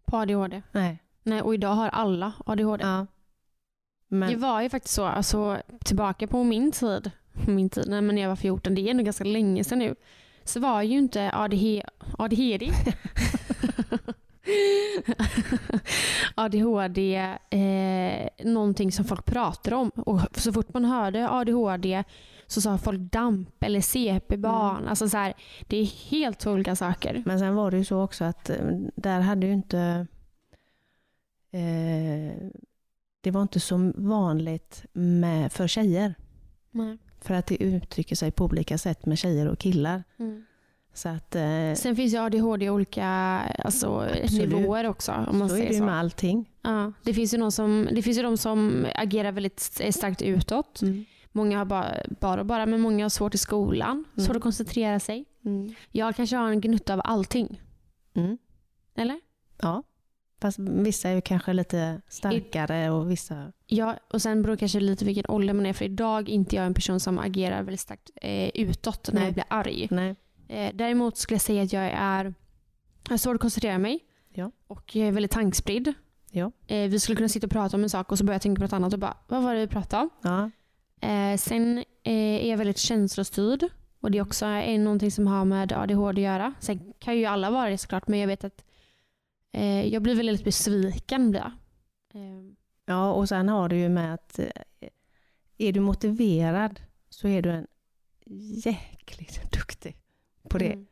Speaker 1: På ADHD?
Speaker 2: Nej.
Speaker 1: Nej, och idag har alla ADHD.
Speaker 2: Ja. Men,
Speaker 1: Det var ju faktiskt så, alltså, tillbaka på min tid, min tid nej, men när jag var 14, det är ändå ganska länge sedan nu, så var ju inte ADH, ADHD ADHD eh, någonting som folk pratar om. Och så fort man hörde ADHD så sa folk DAMP eller CP-barn. Alltså så här, det är helt olika saker.
Speaker 2: men sen var det ju så också att eh, där hade ju inte... Eh, det var inte så vanligt med, för tjejer.
Speaker 1: Nej.
Speaker 2: För att det uttrycker sig på olika sätt med tjejer och killar.
Speaker 1: Mm.
Speaker 2: Så att... Eh,
Speaker 1: Sen finns ju ADHD i olika alltså,
Speaker 2: Absolut.
Speaker 1: nivåer också. Om man
Speaker 2: så är
Speaker 1: säger
Speaker 2: det ju
Speaker 1: så.
Speaker 2: med allting.
Speaker 1: Ja, det finns ju någon som, det finns ju de som agerar väldigt starkt utåt. Många har bara, bara och bara, men många har svårt i skolan.
Speaker 2: Mm.
Speaker 1: Svårt att koncentrera sig. Jag kanske har en gnutta av allting.
Speaker 2: Mm.
Speaker 1: Eller?
Speaker 2: Ja. Fast vissa är ju kanske lite starkare och vissa...
Speaker 1: Ja, och sen beror det kanske lite vilken ålder man är. För idag är inte jag en person som agerar väldigt starkt eh, utåt när
Speaker 2: Nej.
Speaker 1: jag blir arg.
Speaker 2: Nej.
Speaker 1: Eh, däremot skulle jag säga att jag är jag har svårt att koncentrera mig.
Speaker 2: Ja.
Speaker 1: Och jag är väldigt tankspridd.
Speaker 2: Ja.
Speaker 1: Eh, vi skulle kunna sitta och prata om en sak och så börjar jag tänka på något annat och bara, vad var det vi pratade om?
Speaker 2: Ja.
Speaker 1: Eh, sen eh, är jag väldigt känslostyrd. Och det är också är någonting som har med ADHD att göra. Sen kan ju alla vara det såklart, men jag vet att eh, jag blir väldigt besviken. Blir jag. Eh,
Speaker 2: ja, och sen har du ju med att eh, är du motiverad så är du en jäkligt duktig på det.
Speaker 1: mm.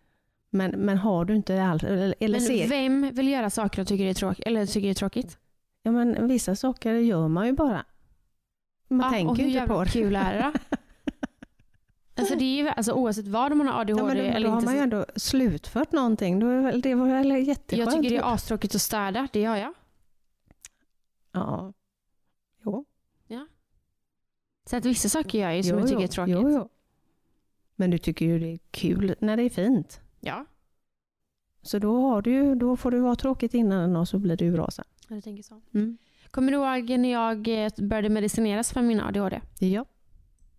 Speaker 2: Men, men har du inte alls, eller, eller
Speaker 1: Men
Speaker 2: ser...
Speaker 1: vem vill göra saker och tycker det är, tråk- eller tycker det är tråkigt?
Speaker 2: Ja, men vissa saker gör man ju bara. Man
Speaker 1: Ja, och
Speaker 2: tänker
Speaker 1: hur
Speaker 2: ju inte på det.
Speaker 1: kul är det då? Alltså det är ju, alltså oavsett vad man har ADHD
Speaker 2: Ja, men då,
Speaker 1: eller
Speaker 2: då har man ju ändå slutfört någonting. Det var väl jätteskönt.
Speaker 1: jag tycker det är astråkigt att städa, det gör jag.
Speaker 2: Ja. Jo.
Speaker 1: Så att vissa saker gör jag ju som
Speaker 2: jo,
Speaker 1: jag tycker är tråkigt.
Speaker 2: Jo, jo. Men du tycker ju det är kul när det är fint.
Speaker 1: Ja,
Speaker 2: Så då, har du, då får du vara tråkigt innan och så blir ju bra sen.
Speaker 1: jag tänker så.
Speaker 2: Mm.
Speaker 1: Kommer du ihåg när jag eh, började medicineras för min ADHD?
Speaker 2: Ja.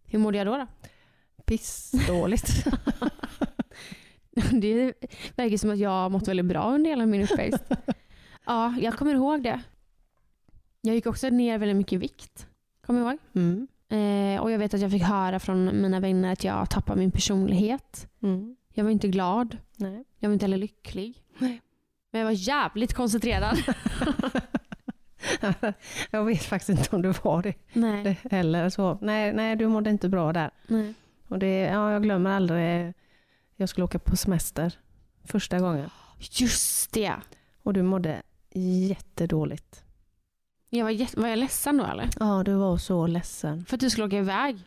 Speaker 1: Hur mådde jag då? då?
Speaker 2: Pissdåligt.
Speaker 1: Det verkar som att jag har mått väldigt bra under hela min uppväxt. ja, jag kommer ihåg det. Jag gick också ner väldigt mycket vikt. Kommer du ihåg?
Speaker 2: Mm.
Speaker 1: Eh, och jag vet att jag fick höra från mina vänner att jag tappade min personlighet.
Speaker 2: Mm.
Speaker 1: Jag var inte glad.
Speaker 2: Nej.
Speaker 1: Jag var inte heller lycklig.
Speaker 2: Nej.
Speaker 1: Men jag var jävligt koncentrerad.
Speaker 2: jag vet faktiskt inte om du var det
Speaker 1: Nej.
Speaker 2: det heller. Så. Nej, nej, du mådde inte bra där.
Speaker 1: Nej.
Speaker 2: Och det, ja, jag glömmer aldrig, jag skulle åka på semester första gången.
Speaker 1: Just det.
Speaker 2: Och du mådde jättedåligt.
Speaker 1: Jag var, var jag ledsen då eller?
Speaker 2: Ja, du var så ledsen.
Speaker 1: För att du skulle åka iväg?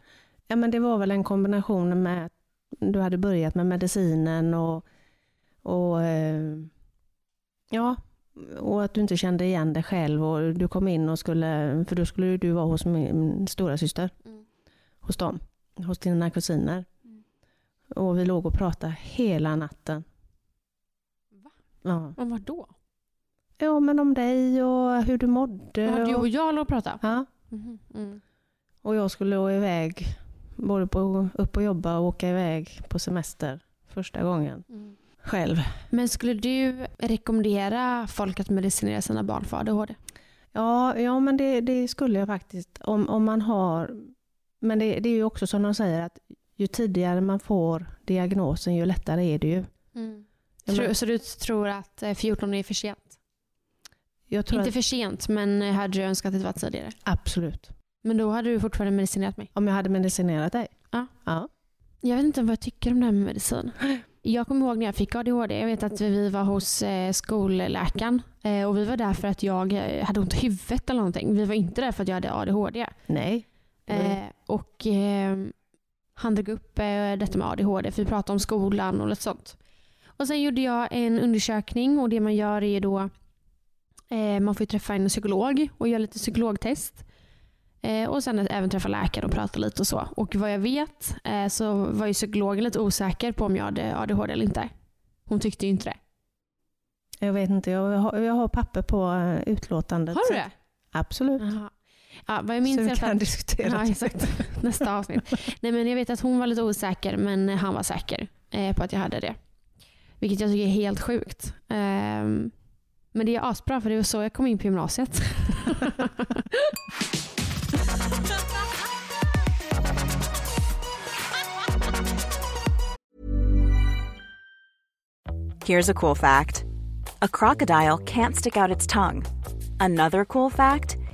Speaker 2: Ja, men det var väl en kombination med att du hade börjat med medicinen och, och eh, ja, och att du inte kände igen dig själv och du kom in och skulle, för då skulle du vara hos min stora syster,
Speaker 1: Mm.
Speaker 2: hos dem, hos dina kusiner.
Speaker 1: Mm.
Speaker 2: Och vi låg och pratade hela natten.
Speaker 1: Va?
Speaker 2: Ja.
Speaker 1: Men vad då?
Speaker 2: ja, men om dig och hur du mådde.
Speaker 1: Ja, du
Speaker 2: och,
Speaker 1: och jag låg och pratade?
Speaker 2: ja,
Speaker 1: Mhm, Mm.
Speaker 2: och jag skulle gå iväg, både på, upp och jobba och åka iväg på semester första gången.
Speaker 1: Mm.
Speaker 2: Själv.
Speaker 1: Men skulle du rekommendera folk att medicinera sina barn för ADHD?
Speaker 2: Ja, ja men det, det skulle jag faktiskt. Om, om man har... Men det, det är ju också som de säger att ju tidigare man får diagnosen ju lättare är det ju.
Speaker 1: Tror,
Speaker 2: men-
Speaker 1: så du tror att eh, 14 är för sent? Inte
Speaker 2: att,
Speaker 1: för sent, men eh, hade du önskat att det var tidigare?
Speaker 2: absolut.
Speaker 1: Men då hade du fortfarande medicinerat mig.
Speaker 2: Om jag hade medicinerat dig?
Speaker 1: Ja.
Speaker 2: ja.
Speaker 1: Jag vet inte vad jag tycker om det här med medicin. Jag kommer ihåg när jag fick ADHD. Jag vet att vi var hos eh, skolläkaren eh, och vi var där för att jag eh, hade ont i huvudet eller någonting. Vi var inte där för att jag hade ADHD.
Speaker 2: Nej. Mm.
Speaker 1: Eh, och eh, han drog upp eh, detta med ADHD för vi pratade om skolan och lite sånt. Och sen gjorde jag en undersökning och det man gör är då eh, man får träffa en psykolog och göra lite psykologtest. Eh, och sen även träffa läkare och prata lite och så. Och vad jag vet eh, så var ju psykologen lite osäker på om jag hade ADHD eller inte. Hon tyckte ju inte det.
Speaker 2: Jag vet inte, jag har, jag har papper på utlåtandet.
Speaker 1: Har du det?
Speaker 2: Absolut.
Speaker 1: Jaha. Ja, vad jag minns
Speaker 2: Så vi kan diskutera.
Speaker 1: Ja, exakt. Nästa avsnitt. Nej, men jag vet att hon var lite osäker men han var säker eh, på att jag hade det. Vilket jag tycker är helt sjukt. Ehm, men det är asbra för det var så jag kom in på gymnasiet.
Speaker 3: Here's a cool fact a crocodile can't stick out its tongue. Another cool fact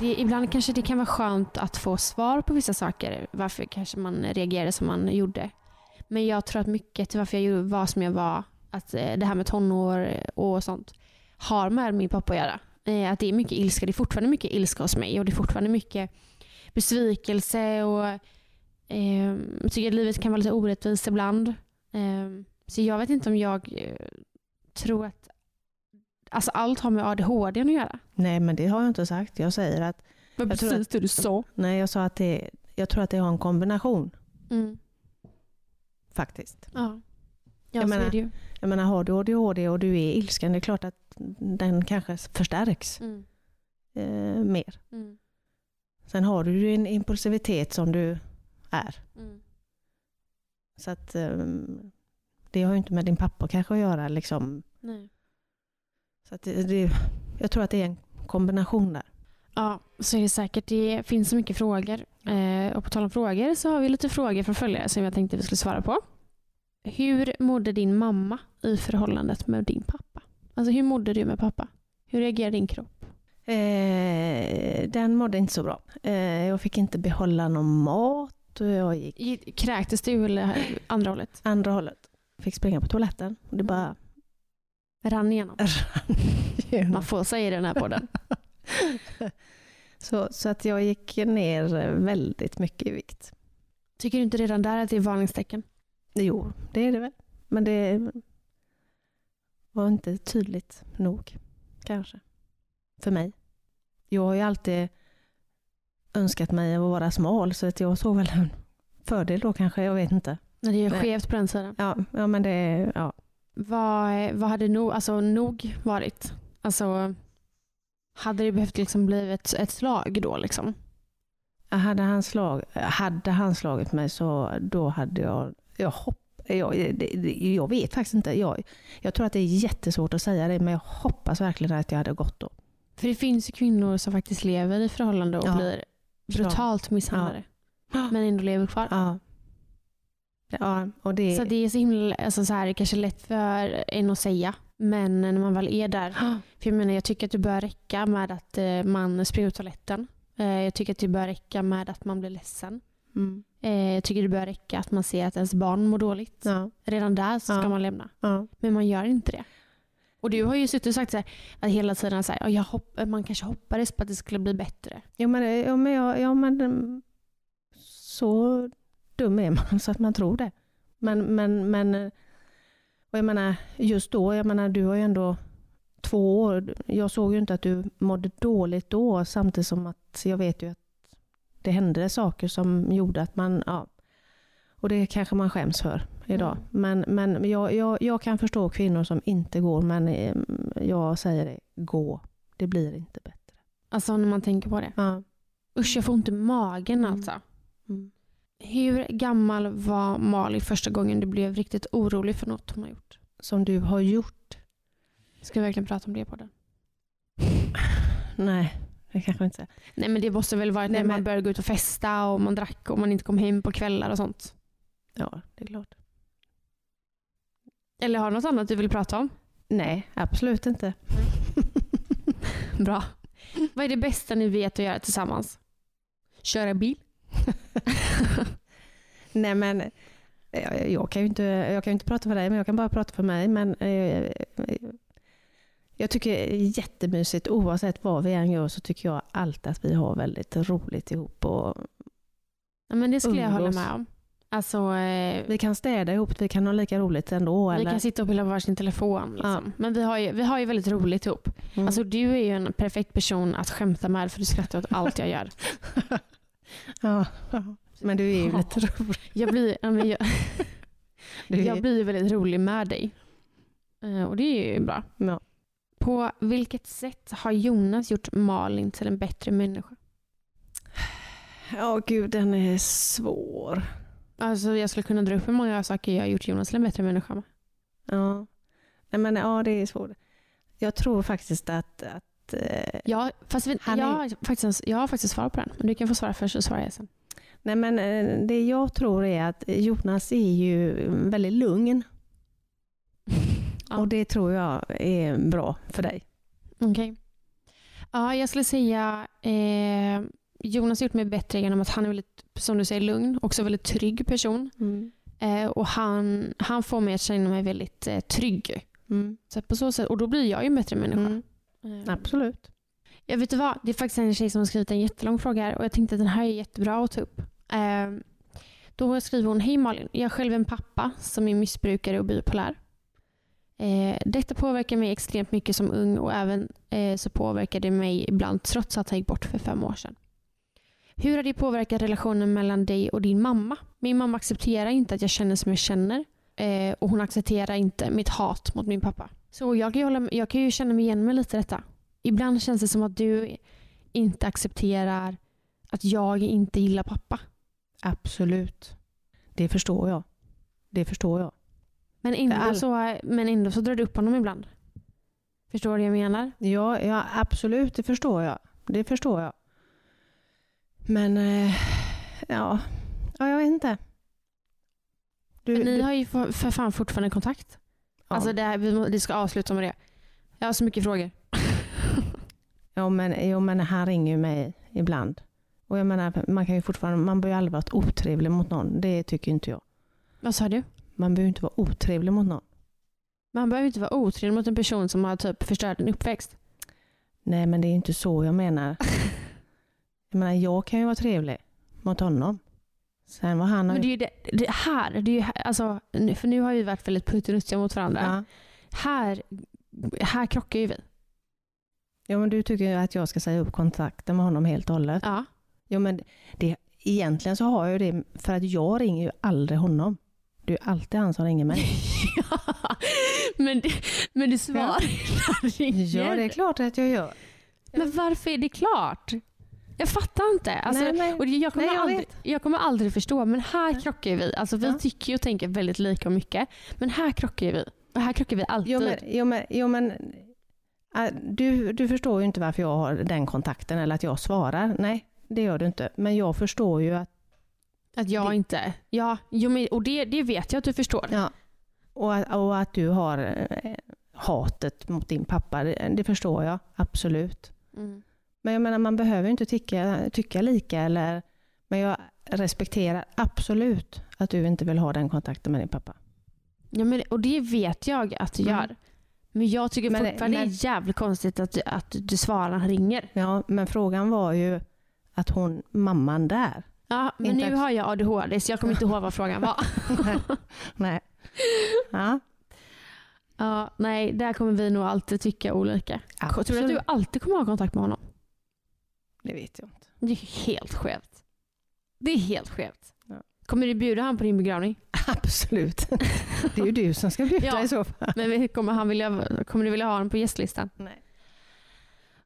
Speaker 1: Det, ibland kanske det kan vara skönt att få svar på vissa saker. Varför kanske man reagerade som man gjorde. Men jag tror att mycket till varför jag var som jag var, att eh, det här med tonår och sånt, har med min pappa att göra. Eh, att det är mycket ilska. Det är fortfarande mycket ilska hos mig och det är fortfarande mycket besvikelse och eh, jag tycker att livet kan vara lite orättvist ibland. Eh, så jag vet inte om jag eh, tror att alltså allt har med ADHD att göra.
Speaker 2: Nej, men det har jag inte sagt. Jag säger att,
Speaker 1: Vad
Speaker 2: Jag tror
Speaker 1: precis det du sa.
Speaker 2: nej, jag sa att det, jag tror att det har en kombination
Speaker 1: Mm.
Speaker 2: faktiskt.
Speaker 1: Ja, ja
Speaker 2: Jag
Speaker 1: så
Speaker 2: menar-
Speaker 1: det ju.
Speaker 2: Jag menar, har du ADHD och du är ilsken, det är klart att den kanske förstärks
Speaker 1: Mm.
Speaker 2: eh, mer.
Speaker 1: Mm.
Speaker 2: Sen har du ju en impulsivitet som du är.
Speaker 1: Mm.
Speaker 2: Så att ehm, det har ju inte med din pappa kanske att göra. Liksom.
Speaker 1: Nej.
Speaker 2: Så att det, det, jag tror att det är en kombination där.
Speaker 1: Ja, så är det säkert. Det finns så mycket frågor. Eh, och på tal om frågor så har vi lite frågor från följare som jag tänkte vi skulle svara på. Hur mådde din mamma i förhållandet med din pappa? Alltså hur mådde du med pappa? Hur reagerade din kropp?
Speaker 2: Eh, den mådde inte så bra. Eh, jag fick inte behålla någon mat och jag gick
Speaker 1: Kräktes du eller andra hållet?
Speaker 2: andra hållet. Fick springa på toaletten och det bara
Speaker 1: Rann igenom?
Speaker 2: rann
Speaker 1: Man får säga i den här podden.
Speaker 2: så, så att jag gick ner väldigt mycket i vikt.
Speaker 1: Tycker du inte redan där att det är varningstecken?
Speaker 2: Jo, det är det väl. Men det var inte tydligt nog, kanske. För mig. Jag har ju alltid önskat mig att vara smal, så att jag såg väl en fördel då kanske, jag vet inte.
Speaker 1: När det är
Speaker 2: Nej.
Speaker 1: skevt på den sidan.
Speaker 2: Ja, ja men det, ja.
Speaker 1: Vad, vad hade nog, alltså, nog varit? Alltså, hade det behövt liksom bli ett, ett slag då? Liksom?
Speaker 2: Hade han, slag, hade han slagit mig så då hade jag, jag hopp, jag, jag vet faktiskt inte. Jag, jag tror att det är jättesvårt att säga det, men jag hoppas verkligen att jag hade gått då.
Speaker 1: För det finns ju kvinnor som faktiskt lever i förhållande och
Speaker 2: Ja.
Speaker 1: blir brutalt misshandlade.
Speaker 2: Ja.
Speaker 1: Men ändå lever kvar.
Speaker 2: Ja. Ja, och det...
Speaker 1: Så det är så himla, alltså så här, kanske lätt för en att säga. Men när man väl är där. För jag menar, jag tycker att det bör räcka med att eh, man springer ut toaletten. Eh, jag tycker att det bör räcka med att man blir ledsen.
Speaker 2: Mm.
Speaker 1: Eh, jag tycker det bör räcka att man ser att ens barn mår dåligt.
Speaker 2: Ja,
Speaker 1: Redan där så ska
Speaker 2: Ja.
Speaker 1: man lämna.
Speaker 2: ja.
Speaker 1: Men man gör inte det. Och du har ju suttit och sagt så här, att hela tiden så här, "Ja, jag hopp, man kanske hoppades på att det skulle bli bättre.
Speaker 2: Jo, men, ja, men, ja, men mm, så dum är man så att man tror det. Men, men, men och jag menar, just då, jag menar, du har ju ändå två år. Jag såg ju inte att du mådde dåligt då, samtidigt som att jag vet ju att det hände saker som gjorde att man, ja, och det kanske man skäms för idag.
Speaker 1: Mm.
Speaker 2: Men, men jag, jag, jag kan förstå kvinnor som inte går, men eh, jag säger det, gå. Det blir inte bättre.
Speaker 1: Alltså när man tänker på det.
Speaker 2: Ja.
Speaker 1: Usch, jag får ont i magen
Speaker 2: Mm.
Speaker 1: alltså.
Speaker 2: Mm.
Speaker 1: Hur gammal var Malin första gången du blev riktigt orolig för något hon har gjort?
Speaker 2: Som du har gjort?
Speaker 1: Ska vi verkligen prata om det på den?
Speaker 2: Nej, det kanske inte.
Speaker 1: Nej men det måste väl vara
Speaker 2: Nej,
Speaker 1: när man började gå ut och festa och man drack och man inte kom hem på kvällar och sånt.
Speaker 2: Ja, det är klart.
Speaker 1: Eller har du något annat du vill prata om?
Speaker 2: Nej, absolut inte.
Speaker 1: Bra. Vad är det bästa ni vet att göra tillsammans? Köra bil?
Speaker 2: Nej men, jag, jag, kan ju inte, jag kan inte prata för dig, men jag kan bara prata för mig. Men eh, jag tycker det är jättemysigt, oavsett vad vi än gör, så tycker jag alltid att vi har väldigt roligt ihop. Och
Speaker 1: Ja, men det skulle jag hålla
Speaker 2: Umgås.
Speaker 1: med om. Alltså, eh,
Speaker 2: vi kan städa ihop, vi kan ha lika roligt ändå.
Speaker 1: vi
Speaker 2: eller?
Speaker 1: kan sitta och pilla på varsin telefon. Liksom. Men vi har, ju, vi har ju väldigt roligt ihop.
Speaker 2: Mm.
Speaker 1: Alltså, du är ju en perfekt person att skämta med för du skrattar åt allt jag gör.
Speaker 2: ja. Men du är ju
Speaker 1: Ja.
Speaker 2: lite rolig.
Speaker 1: Jag blir, ja, men jag, jag blir väldigt rolig med dig. Eh, Och det är ju bra.
Speaker 2: ja.
Speaker 1: På vilket sätt har Jonas gjort Malin till en bättre människa?
Speaker 2: Ja, gud den är svår.
Speaker 1: Alltså, jag skulle kunna dra upp hur många saker jag har gjort Jonas till en bättre människa med.
Speaker 2: Ja. Nej, men ja, det är svårt. Jag tror faktiskt att, att eh,
Speaker 1: Ja, fast vi,
Speaker 2: är-
Speaker 1: jag, har faktiskt, jag har faktiskt svarat på den. Men du kan få svara först så svarar jag sen.
Speaker 2: Nej men eh, det jag tror är att Jonas är ju väldigt lugn.
Speaker 1: Ja.
Speaker 2: Och det tror jag är bra för dig.
Speaker 1: Okej. Ja, jag skulle säga eh, Jonas har gjort mig bättre genom att han är väldigt, som du säger, lugn. Också väldigt trygg person. Eh, och han, han får mig att känna mig väldigt eh, trygg.
Speaker 2: Mm.
Speaker 1: Så på så sätt, och då blir jag ju en bättre människa.
Speaker 2: Mm.
Speaker 1: Eh,
Speaker 2: Absolut.
Speaker 1: Jag vet du vad? Det är faktiskt en tjej som har skrivit en jättelång fråga här och jag tänkte att den här är jättebra att ta upp. Eh, då skriver hon, Hej Malin, jag är själv en pappa som är missbrukare och bipolär. Eh, detta påverkar mig extremt mycket som ung och även eh, så påverkar det mig ibland trots att han gick bort för fem år sedan. Hur har det påverkat relationen mellan dig och din mamma? Min mamma accepterar inte att jag känner som jag känner eh, och hon accepterar inte mitt hat mot min pappa. Så jag kan, ju hålla, jag kan ju känna mig igen med lite i detta. Ibland känns det som att du inte accepterar att jag inte gillar pappa.
Speaker 2: Absolut. Det förstår jag. Det förstår jag.
Speaker 1: Men ändå,
Speaker 2: All-
Speaker 1: så, men ändå så drar du upp honom ibland. Förstår du vad jag menar?
Speaker 2: Ja, ja, absolut, det förstår jag. Det förstår jag. Men, eh, ja, ja jag vet inte. Du,
Speaker 1: ni har ju för, för fan fortfarande kontakt.
Speaker 2: ja.
Speaker 1: Alltså det, här, vi, vi ska avsluta med det. Jag har så mycket frågor.
Speaker 2: Ja men, jo, men han ringer ju mig ibland. Och jag menar, man kan ju fortfarande, man bör ju aldrig vara otrevlig mot någon. Det tycker inte jag.
Speaker 1: Vad sa du?
Speaker 2: Man behöver inte vara otrevlig mot någon.
Speaker 1: Man behöver inte vara otrevlig mot en person som har typ förstört en uppväxt.
Speaker 2: Nej men det är inte så jag menar. Jag menar, jag kan ju vara trevlig mot honom. Sen var han...
Speaker 1: Men det är ju det, det här, det är ju, alltså, för nu har vi varit väldigt puttinuttiga mot varandra.
Speaker 2: ja.
Speaker 1: Här, här krockar ju vi.
Speaker 2: ja men du tycker ju att jag ska säga upp kontakten med honom helt och hållet.
Speaker 1: Ja.
Speaker 2: Ja men det, egentligen så har jag ju det för att jag ringer ju aldrig honom. Det är ju alltid han som ringer mig.
Speaker 1: ja. Men, det, men du svarar när jag ringer.
Speaker 2: Ja det är klart att jag gör.
Speaker 1: Men varför är det klart? Jag fattar inte. Alltså,
Speaker 2: Nej, men-
Speaker 1: och jag, kommer
Speaker 2: nej, jag
Speaker 1: aldrig, jag kommer aldrig förstå, men här krockar vi. Alltså, vi
Speaker 2: Ja.
Speaker 1: tycker och tänker väldigt lika och mycket, men här krockar vi. Och här krockar vi alltid.
Speaker 2: Jo men, jo, men, jo, men äh, du, du förstår ju inte varför jag har den kontakten eller att jag svarar. Nej, det gör du inte. Men jag förstår ju att,
Speaker 1: att jag
Speaker 2: det-
Speaker 1: inte... Ja, jo, men, och det, det vet jag att du förstår.
Speaker 2: ja, och, att- och att du har eh, hatet mot din pappa, det, det förstår jag absolut.
Speaker 1: Mm.
Speaker 2: Men jag menar, man behöver ju inte tycka, tycka lika eller, men jag respekterar absolut att du inte vill ha den kontakten med din pappa.
Speaker 1: Ja, men, och det vet jag att du
Speaker 2: Mm.
Speaker 1: gör. Men jag tycker
Speaker 2: Men-
Speaker 1: fortfarande
Speaker 2: men-
Speaker 1: det är jävligt konstigt att, att du svarar när han ringer.
Speaker 2: Ja, men frågan var ju att hon, mamman där,
Speaker 1: Ja, men
Speaker 2: Inte
Speaker 1: nu har jag ADHD så jag kommer inte ihåg vad frågan var.
Speaker 2: Nej. Ja,
Speaker 1: Ja, nej, där kommer vi nog alltid tycka olika. Tror du att du
Speaker 2: absolut.
Speaker 1: alltid kommer ha kontakt med honom?
Speaker 2: Det vet jag inte.
Speaker 1: Det är helt skevt. Det är helt skevt.
Speaker 2: Ja.
Speaker 1: Kommer du bjuda han på din begravning?
Speaker 2: Absolut. Det är ju du som ska bjuda
Speaker 1: Ja.
Speaker 2: i så fall.
Speaker 1: Men kommer, han vilja, kommer du vilja ha honom på gästlistan?
Speaker 2: Nej.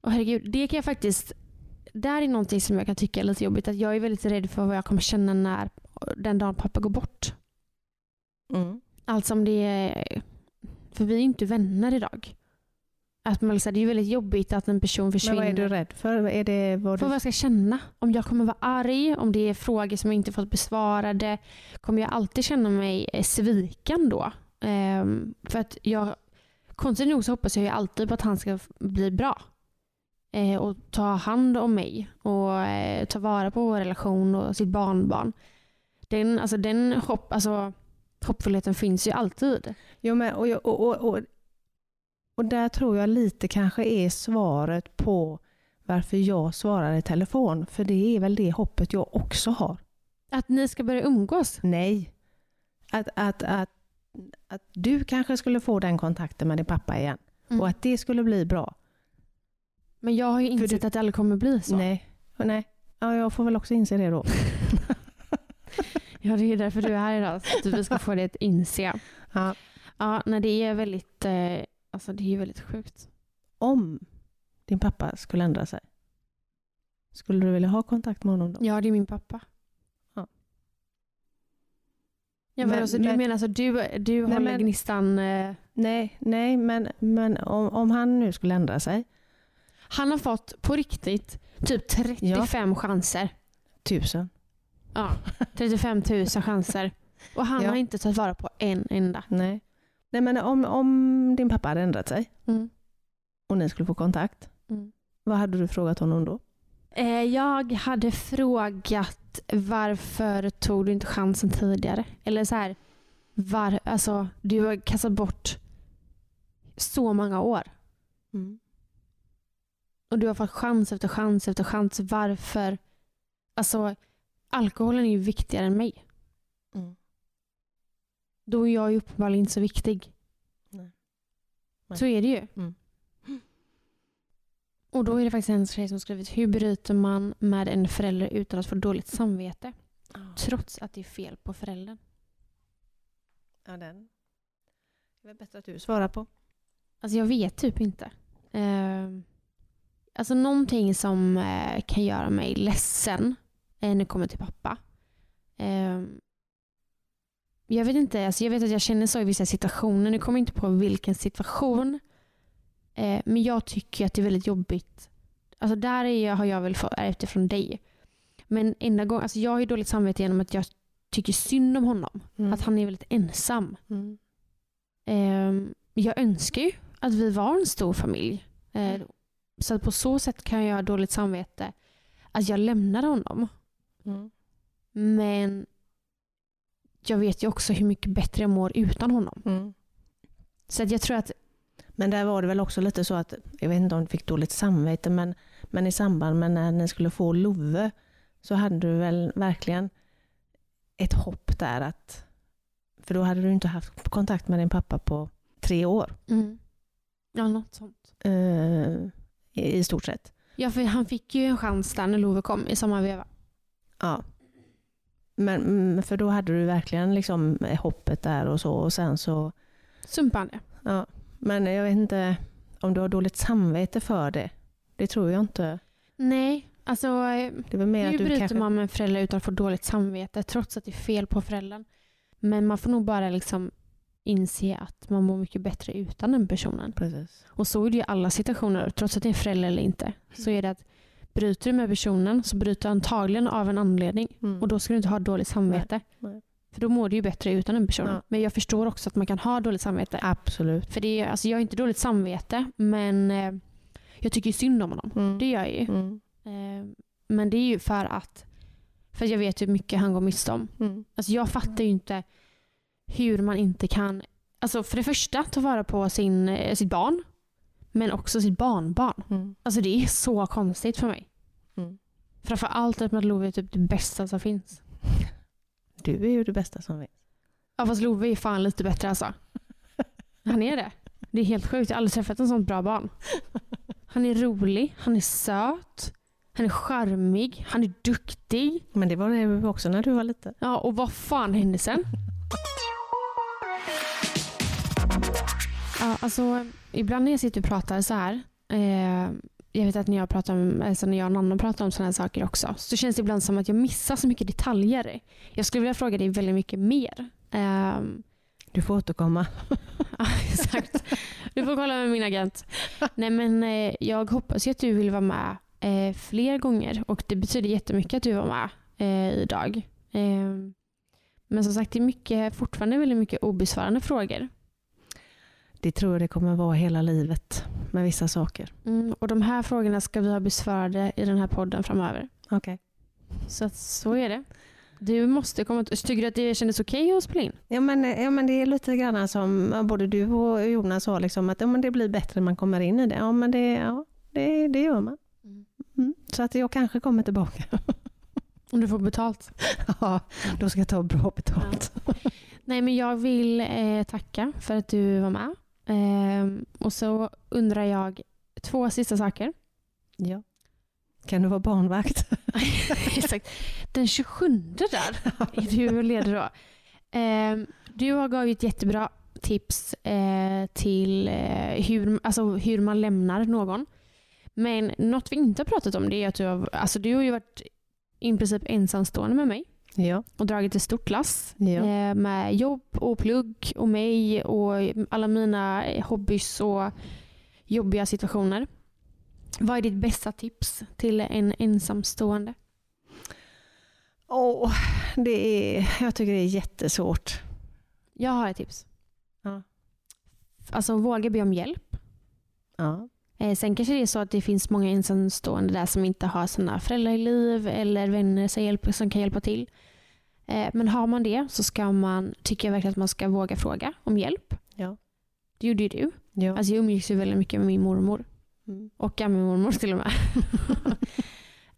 Speaker 1: Åh herregud, det kan jag faktiskt... Där är någonting som jag kan tycka är lite jobbigt. Att jag är väldigt rädd för vad jag kommer känna när den dagen pappa går bort.
Speaker 2: Mm.
Speaker 1: Alltså om det är... För vi är inte vänner idag. Att man, det är ju väldigt jobbigt att en person
Speaker 2: Men
Speaker 1: försvinner.
Speaker 2: vad är du rädd för? Är det vad
Speaker 1: För
Speaker 2: du...
Speaker 1: vad jag ska känna. Om jag kommer vara arg, om det är frågor som jag inte fått besvarade. Kommer jag alltid känna mig eh, sviken då? Ehm, för att jag, konstigt nog så hoppas jag ju alltid på att han ska bli bra. Eh, och ta hand om mig och eh, ta vara på vår relation och sitt barnbarn. Den, alltså den hopp, alltså, hoppfullheten finns ju alltid.
Speaker 2: Jo, men, och, och, och, och, och där tror jag lite kanske är svaret på varför jag svarar i telefon. För det är väl det hoppet jag också har.
Speaker 1: Att ni ska börja umgås.
Speaker 2: Nej. Att, att, att, att du kanske skulle få den kontakten med din pappa igen.
Speaker 1: Mm.
Speaker 2: Och att det skulle bli bra.
Speaker 1: Men jag har ju insett
Speaker 2: du-
Speaker 1: att det aldrig kommer bli så.
Speaker 2: Nej. Nej. Ja, jag får väl också inse det då.
Speaker 1: Ja, det är därför du är här idag. Så att vi ska få det att inse.
Speaker 2: Ja.
Speaker 1: Ja, nej, det är väldigt, eh, alltså det är ju väldigt sjukt.
Speaker 2: Om din pappa skulle ändra sig, skulle du vilja ha kontakt med honom då?
Speaker 1: Ja, det är min pappa.
Speaker 2: Ja.
Speaker 1: Ja,
Speaker 2: Men-
Speaker 1: men, alltså, du
Speaker 2: men-
Speaker 1: menar alltså du, du
Speaker 2: Nej,
Speaker 1: håller
Speaker 2: men-
Speaker 1: gnistan... Eh,
Speaker 2: Nej, nej men, men om, om han nu skulle ändra sig,
Speaker 1: han har fått på riktigt typ 35 chanser.
Speaker 2: tusen.
Speaker 1: Ja, 35 000 chanser. Och han
Speaker 2: Ja.
Speaker 1: har inte tagit vara på en enda.
Speaker 2: Nej. Nej men om, om din pappa hade ändrat sig
Speaker 1: Mm.
Speaker 2: och ni skulle få kontakt,
Speaker 1: Mm.
Speaker 2: vad hade du frågat honom då?
Speaker 1: Eh, jag hade frågat varför tog du inte chansen tidigare? Eller så här, var, alltså, du har kastat bort så många år. Och du har fått chans efter chans efter chans. Varför? Alltså, alkoholen är ju viktigare än mig.
Speaker 2: Mm.
Speaker 1: Då är jag ju uppenbarligen inte så viktig.
Speaker 2: Nej. Nej.
Speaker 1: Så är det ju.
Speaker 2: Mm.
Speaker 1: Och då är det faktiskt en tjej som skrivit hur bryter man med en förälder utan att få dåligt samvete? Trots att det är fel på föräldern.
Speaker 2: Ja, den. Det är bättre att du svarar på.
Speaker 1: Alltså jag vet typ inte. Eh, alltså någonting som eh, kan göra mig ledsen eh, när det kommer till pappa. Eh, jag vet inte, alltså jag vet att jag känner så i vissa situationer. Nu kommer jag inte på vilken situation. Eh, men jag tycker att det är väldigt jobbigt. Alltså där är jag, har jag väl fått ärvt från dig. Men enda gången, alltså jag har ju dåligt samvete genom att jag tycker synd om honom.
Speaker 2: Mm.
Speaker 1: Att han är väldigt ensam.
Speaker 2: Mm.
Speaker 1: Ehm, jag önskar ju att vi var en stor familj. Eh, så att på så sätt kan jag ha dåligt samvete att jag lämnade honom.
Speaker 2: Mm.
Speaker 1: Men jag vet ju också hur mycket bättre jag mår utan honom.
Speaker 2: Mm.
Speaker 1: Så jag tror att,
Speaker 2: Men där var det väl också lite så att, jag vet inte om du fick dåligt samvete, men, men i samband med när ni skulle få Love så hade du väl verkligen ett hopp där att, för då hade du inte haft kontakt med din pappa på tre år
Speaker 1: mm, ja något sånt.
Speaker 2: eh, i, i stort sett.
Speaker 1: Ja för han fick ju en chans där när Love kom i samma veva.
Speaker 2: Ja. Men, mm, för då hade du verkligen liksom hoppet där och så och sen så,
Speaker 1: Sumpade.
Speaker 2: ja. Men jag vet inte om du har dåligt samvete för det. Det tror jag inte.
Speaker 1: Nej, alltså eh,
Speaker 2: Det väl mer
Speaker 1: hur
Speaker 2: att du
Speaker 1: bryter
Speaker 2: kanske...
Speaker 1: man med en förälder utan att få dåligt samvete trots att det är fel på föräldern? Men man får nog bara liksom inse att man mår mycket bättre utan den personen.
Speaker 2: Precis.
Speaker 1: Och så är det ju i alla situationer, trots att det är en förälder eller inte. Så är det att bryter du med personen så bryter du antagligen av en anledning.
Speaker 2: Mm.
Speaker 1: Och då ska du inte ha dåligt samvete.
Speaker 2: Nej, nej.
Speaker 1: För då mår du ju bättre utan den personen.
Speaker 2: Ja.
Speaker 1: Men jag förstår också att man kan ha dåligt samvete.
Speaker 2: Absolut.
Speaker 1: För det är, alltså jag har inte dåligt samvete, men eh, jag tycker ju synd om honom.
Speaker 2: Mm.
Speaker 1: Det gör jag ju.
Speaker 2: Mm.
Speaker 1: Eh, men det är ju för att för jag vet hur mycket han går miste om.
Speaker 2: Mm.
Speaker 1: Alltså jag fattar ju inte hur man inte kan, alltså för det första ta vara på sin, eh, sitt barn, men också sitt barnbarn.
Speaker 2: Mm.
Speaker 1: Alltså det är så konstigt för mig.
Speaker 2: Mm.
Speaker 1: Framför allt att Love är typ det bästa som finns.
Speaker 2: Du är ju det bästa som finns.
Speaker 1: Ja fast Love är fan lite bättre alltså. Han är det. Det är helt sjukt. Jag har aldrig träffat en sån bra barn. Han är rolig, han är söt, han är charmig, han är duktig.
Speaker 2: Men det var det också när du var liten.
Speaker 1: Ja, och vad fan hände sen? Ja, alltså, ibland när jag sitter och pratar så här. Eh, jag vet att när jag, pratar om, alltså när jag och Nanna pratar om sådana här saker också. Så känns det ibland som att jag missar så mycket detaljer. Jag skulle vilja fråga dig väldigt mycket mer. Eh,
Speaker 2: Du får återkomma.
Speaker 1: ja, exakt. Du får kolla med min agent. Nej, men, eh, jag hoppas ju att du vill vara med eh, fler gånger. Och Det betyder jättemycket att du var med eh, idag. Eh, men som sagt, det är mycket, fortfarande väldigt mycket obesvarade frågor.
Speaker 2: Det tror jag det kommer vara hela livet med vissa saker.
Speaker 1: Mm, och De här frågorna ska vi ha besvarade i den här podden framöver.
Speaker 2: Okej.
Speaker 1: Så att, så är det. Du måste komma... Tycker du att det kändes okej att spela in?
Speaker 2: Ja, men, ja men det är lite grann som ja, både du och Jonas sa, liksom, att ja, men det blir bättre när man kommer in i det. Ja, men det, ja, det, det gör man. Mm. Så att jag kanske kommer tillbaka.
Speaker 1: Om du får betalt.
Speaker 2: ja, då ska jag ta bra betalt.
Speaker 1: Nej, men jag vill eh, tacka för att du var med. Eh, och så undrar jag två sista saker.
Speaker 2: Ja. Kan du vara barnvakt?
Speaker 1: Exakt. Den 27 där är du ledig då. Eh, du har givit jättebra tips eh, till eh, hur, alltså hur man lämnar någon. Men något vi inte har pratat om det är att du har, alltså du har ju varit i princip ensamstående med mig
Speaker 2: Ja.
Speaker 1: och dragit ett stort lass
Speaker 2: ja.
Speaker 1: eh, med jobb och plugg och mig och alla mina hobbys och jobbiga situationer. Vad är ditt bästa tips till en ensamstående?
Speaker 2: Åh, det är, jag tycker det är jättesvårt.
Speaker 1: Jag har ett tips.
Speaker 2: Ja.
Speaker 1: Alltså våga be om hjälp.
Speaker 2: Ja.
Speaker 1: Eh, sen kanske det är så att det finns många ensamstående där som inte har sina föräldrar i liv eller vänner som, hjälper, som kan hjälpa till. Eh, men har man det så ska man, tycker jag verkligen att man ska våga fråga om hjälp.
Speaker 2: Ja.
Speaker 1: Det gjorde ju du.
Speaker 2: Ja.
Speaker 1: Alltså jag umgicks ju väldigt mycket med min mormor.
Speaker 2: Mm.
Speaker 1: Och gammelmormor till och med.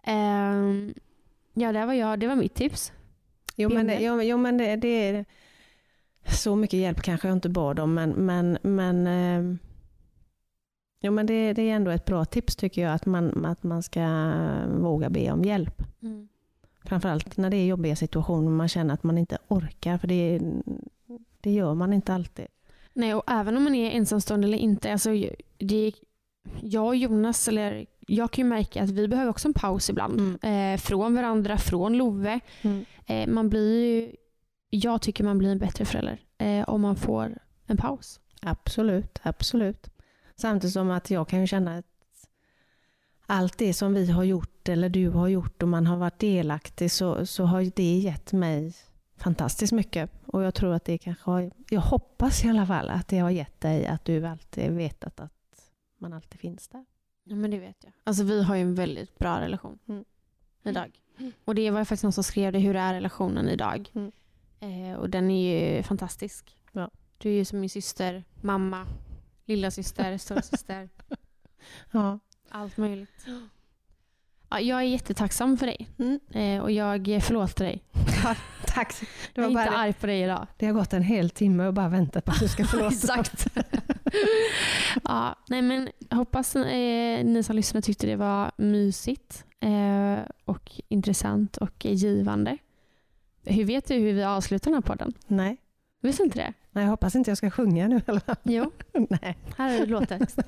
Speaker 1: Ehm, ja, det var, jag, det var mitt tips.
Speaker 2: Jo men, det, jo, jo, men det, det är så mycket hjälp kanske jag inte bad om men, men, men, eh, jo, men det, det är ändå ett bra tips tycker jag att man, att man ska våga be om hjälp. Framförallt när det är jobbiga situationer och man känner att man inte orkar för det, det gör man inte alltid.
Speaker 1: Nej, och även om man är ensamstående eller inte. Alltså, det, jag och Jonas, eller jag kan ju märka att vi behöver också en paus ibland.
Speaker 2: Mm.
Speaker 1: Eh, från varandra, från Love. Eh, man blir ju, jag tycker man blir en bättre förälder eh, om man får en paus.
Speaker 2: Absolut, absolut. Samtidigt som att jag kan ju känna att allt det som vi har gjort eller du har gjort och man har varit delaktig så, så har det gett mig fantastiskt mycket. Och jag tror att det kanske har, jag hoppas i alla fall att det har gett dig att du alltid vetat att man alltid finns där.
Speaker 1: Ja, men det vet jag. Alltså vi har ju en väldigt bra relation
Speaker 2: Mm.
Speaker 1: idag. Och det var ju faktiskt någon som skrev det, hur är relationen idag?
Speaker 2: Mm.
Speaker 1: Eh, och den är ju fantastisk.
Speaker 2: Ja.
Speaker 1: Du är ju som min syster, mamma, lilla syster, stora syster.
Speaker 2: Ja.
Speaker 1: Allt möjligt. Ja, jag är jättetacksam för dig
Speaker 2: Mm.
Speaker 1: eh, och jag förlåter dig.
Speaker 2: Tack. Det,
Speaker 1: Jag
Speaker 2: var
Speaker 1: är
Speaker 2: bara
Speaker 1: inte arg på dig idag.
Speaker 2: det har gått en hel timme och bara väntat på att du ska förlåta.
Speaker 1: Exakt. ja, nej men jag hoppas eh, ni som lyssnar tyckte det var mysigt eh, och intressant och givande. Hur vet du hur vi avslutar den här podden?
Speaker 2: Nej.
Speaker 1: Visste inte det?
Speaker 2: Nej, jag hoppas inte jag ska sjunga nu. Eller?
Speaker 1: Jo,
Speaker 2: Nej.
Speaker 1: här är låttext.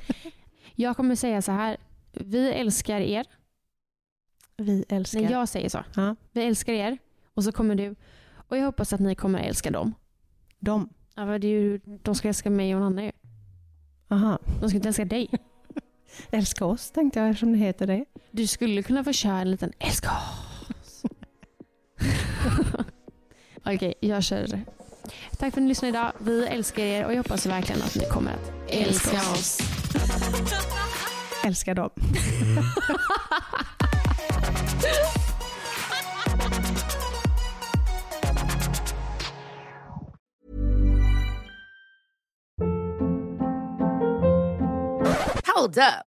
Speaker 1: Jag kommer säga så här. Vi älskar er.
Speaker 2: Vi älskar.
Speaker 1: När jag säger så.
Speaker 2: Ja.
Speaker 1: Vi älskar er. Och så kommer du. Och jag hoppas att ni kommer älska dem.
Speaker 2: Dem.
Speaker 1: Ja, det är ju, de ska älska mig och Nanna ju.
Speaker 2: Aha.
Speaker 1: De ska inte älska dig.
Speaker 2: Älska oss tänkte jag eftersom det heter det.
Speaker 1: Du skulle kunna få köra en liten älska oss. Okej, jag kör. Tack för att ni lyssnade idag. Vi älskar er och jag hoppas verkligen att ni kommer att älska oss.
Speaker 2: Älskar dem.
Speaker 4: Hold up.